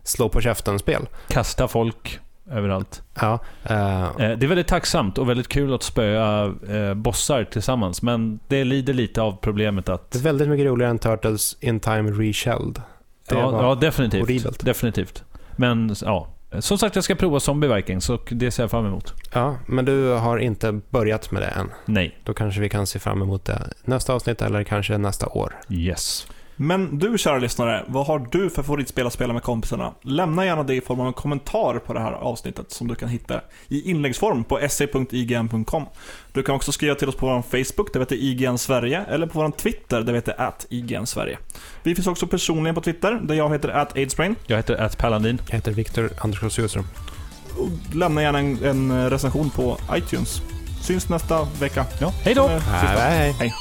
slå på käften-spel. Kasta folk överallt. Ja, Eh, det är väldigt tacksamt och väldigt kul att spöa eh, bossar tillsammans, men det lider lite av problemet att... det är väldigt mycket roligare än Turtles in time reshelled. Det Ja, var ja definitivt. horribelt. Definitivt. Men ja, som sagt jag ska prova Zombie Vikings och det ser jag fram emot. Ja, men du har inte börjat med det än. Nej. Då kanske vi kan se fram emot det nästa avsnitt eller kanske nästa år. Yes. Men du kära lyssnare, vad har du för favoritspel att spela med kompisarna? Lämna gärna det i form av en kommentar på det här avsnittet som du kan hitta i inläggsform på se.ign.com. Du kan också skriva till oss på vår Facebook, där vi heter IGN Sverige, eller på vår Twitter, där vi heter at IGN Sverige. Vi finns också personligen på Twitter, där jag heter at Aidsbrain. Jag heter At Paladin. Jag heter Viktor Andersson Sjöström. Lämna gärna en, en recension på iTunes. Syns nästa vecka. Ja, hej då! Hej.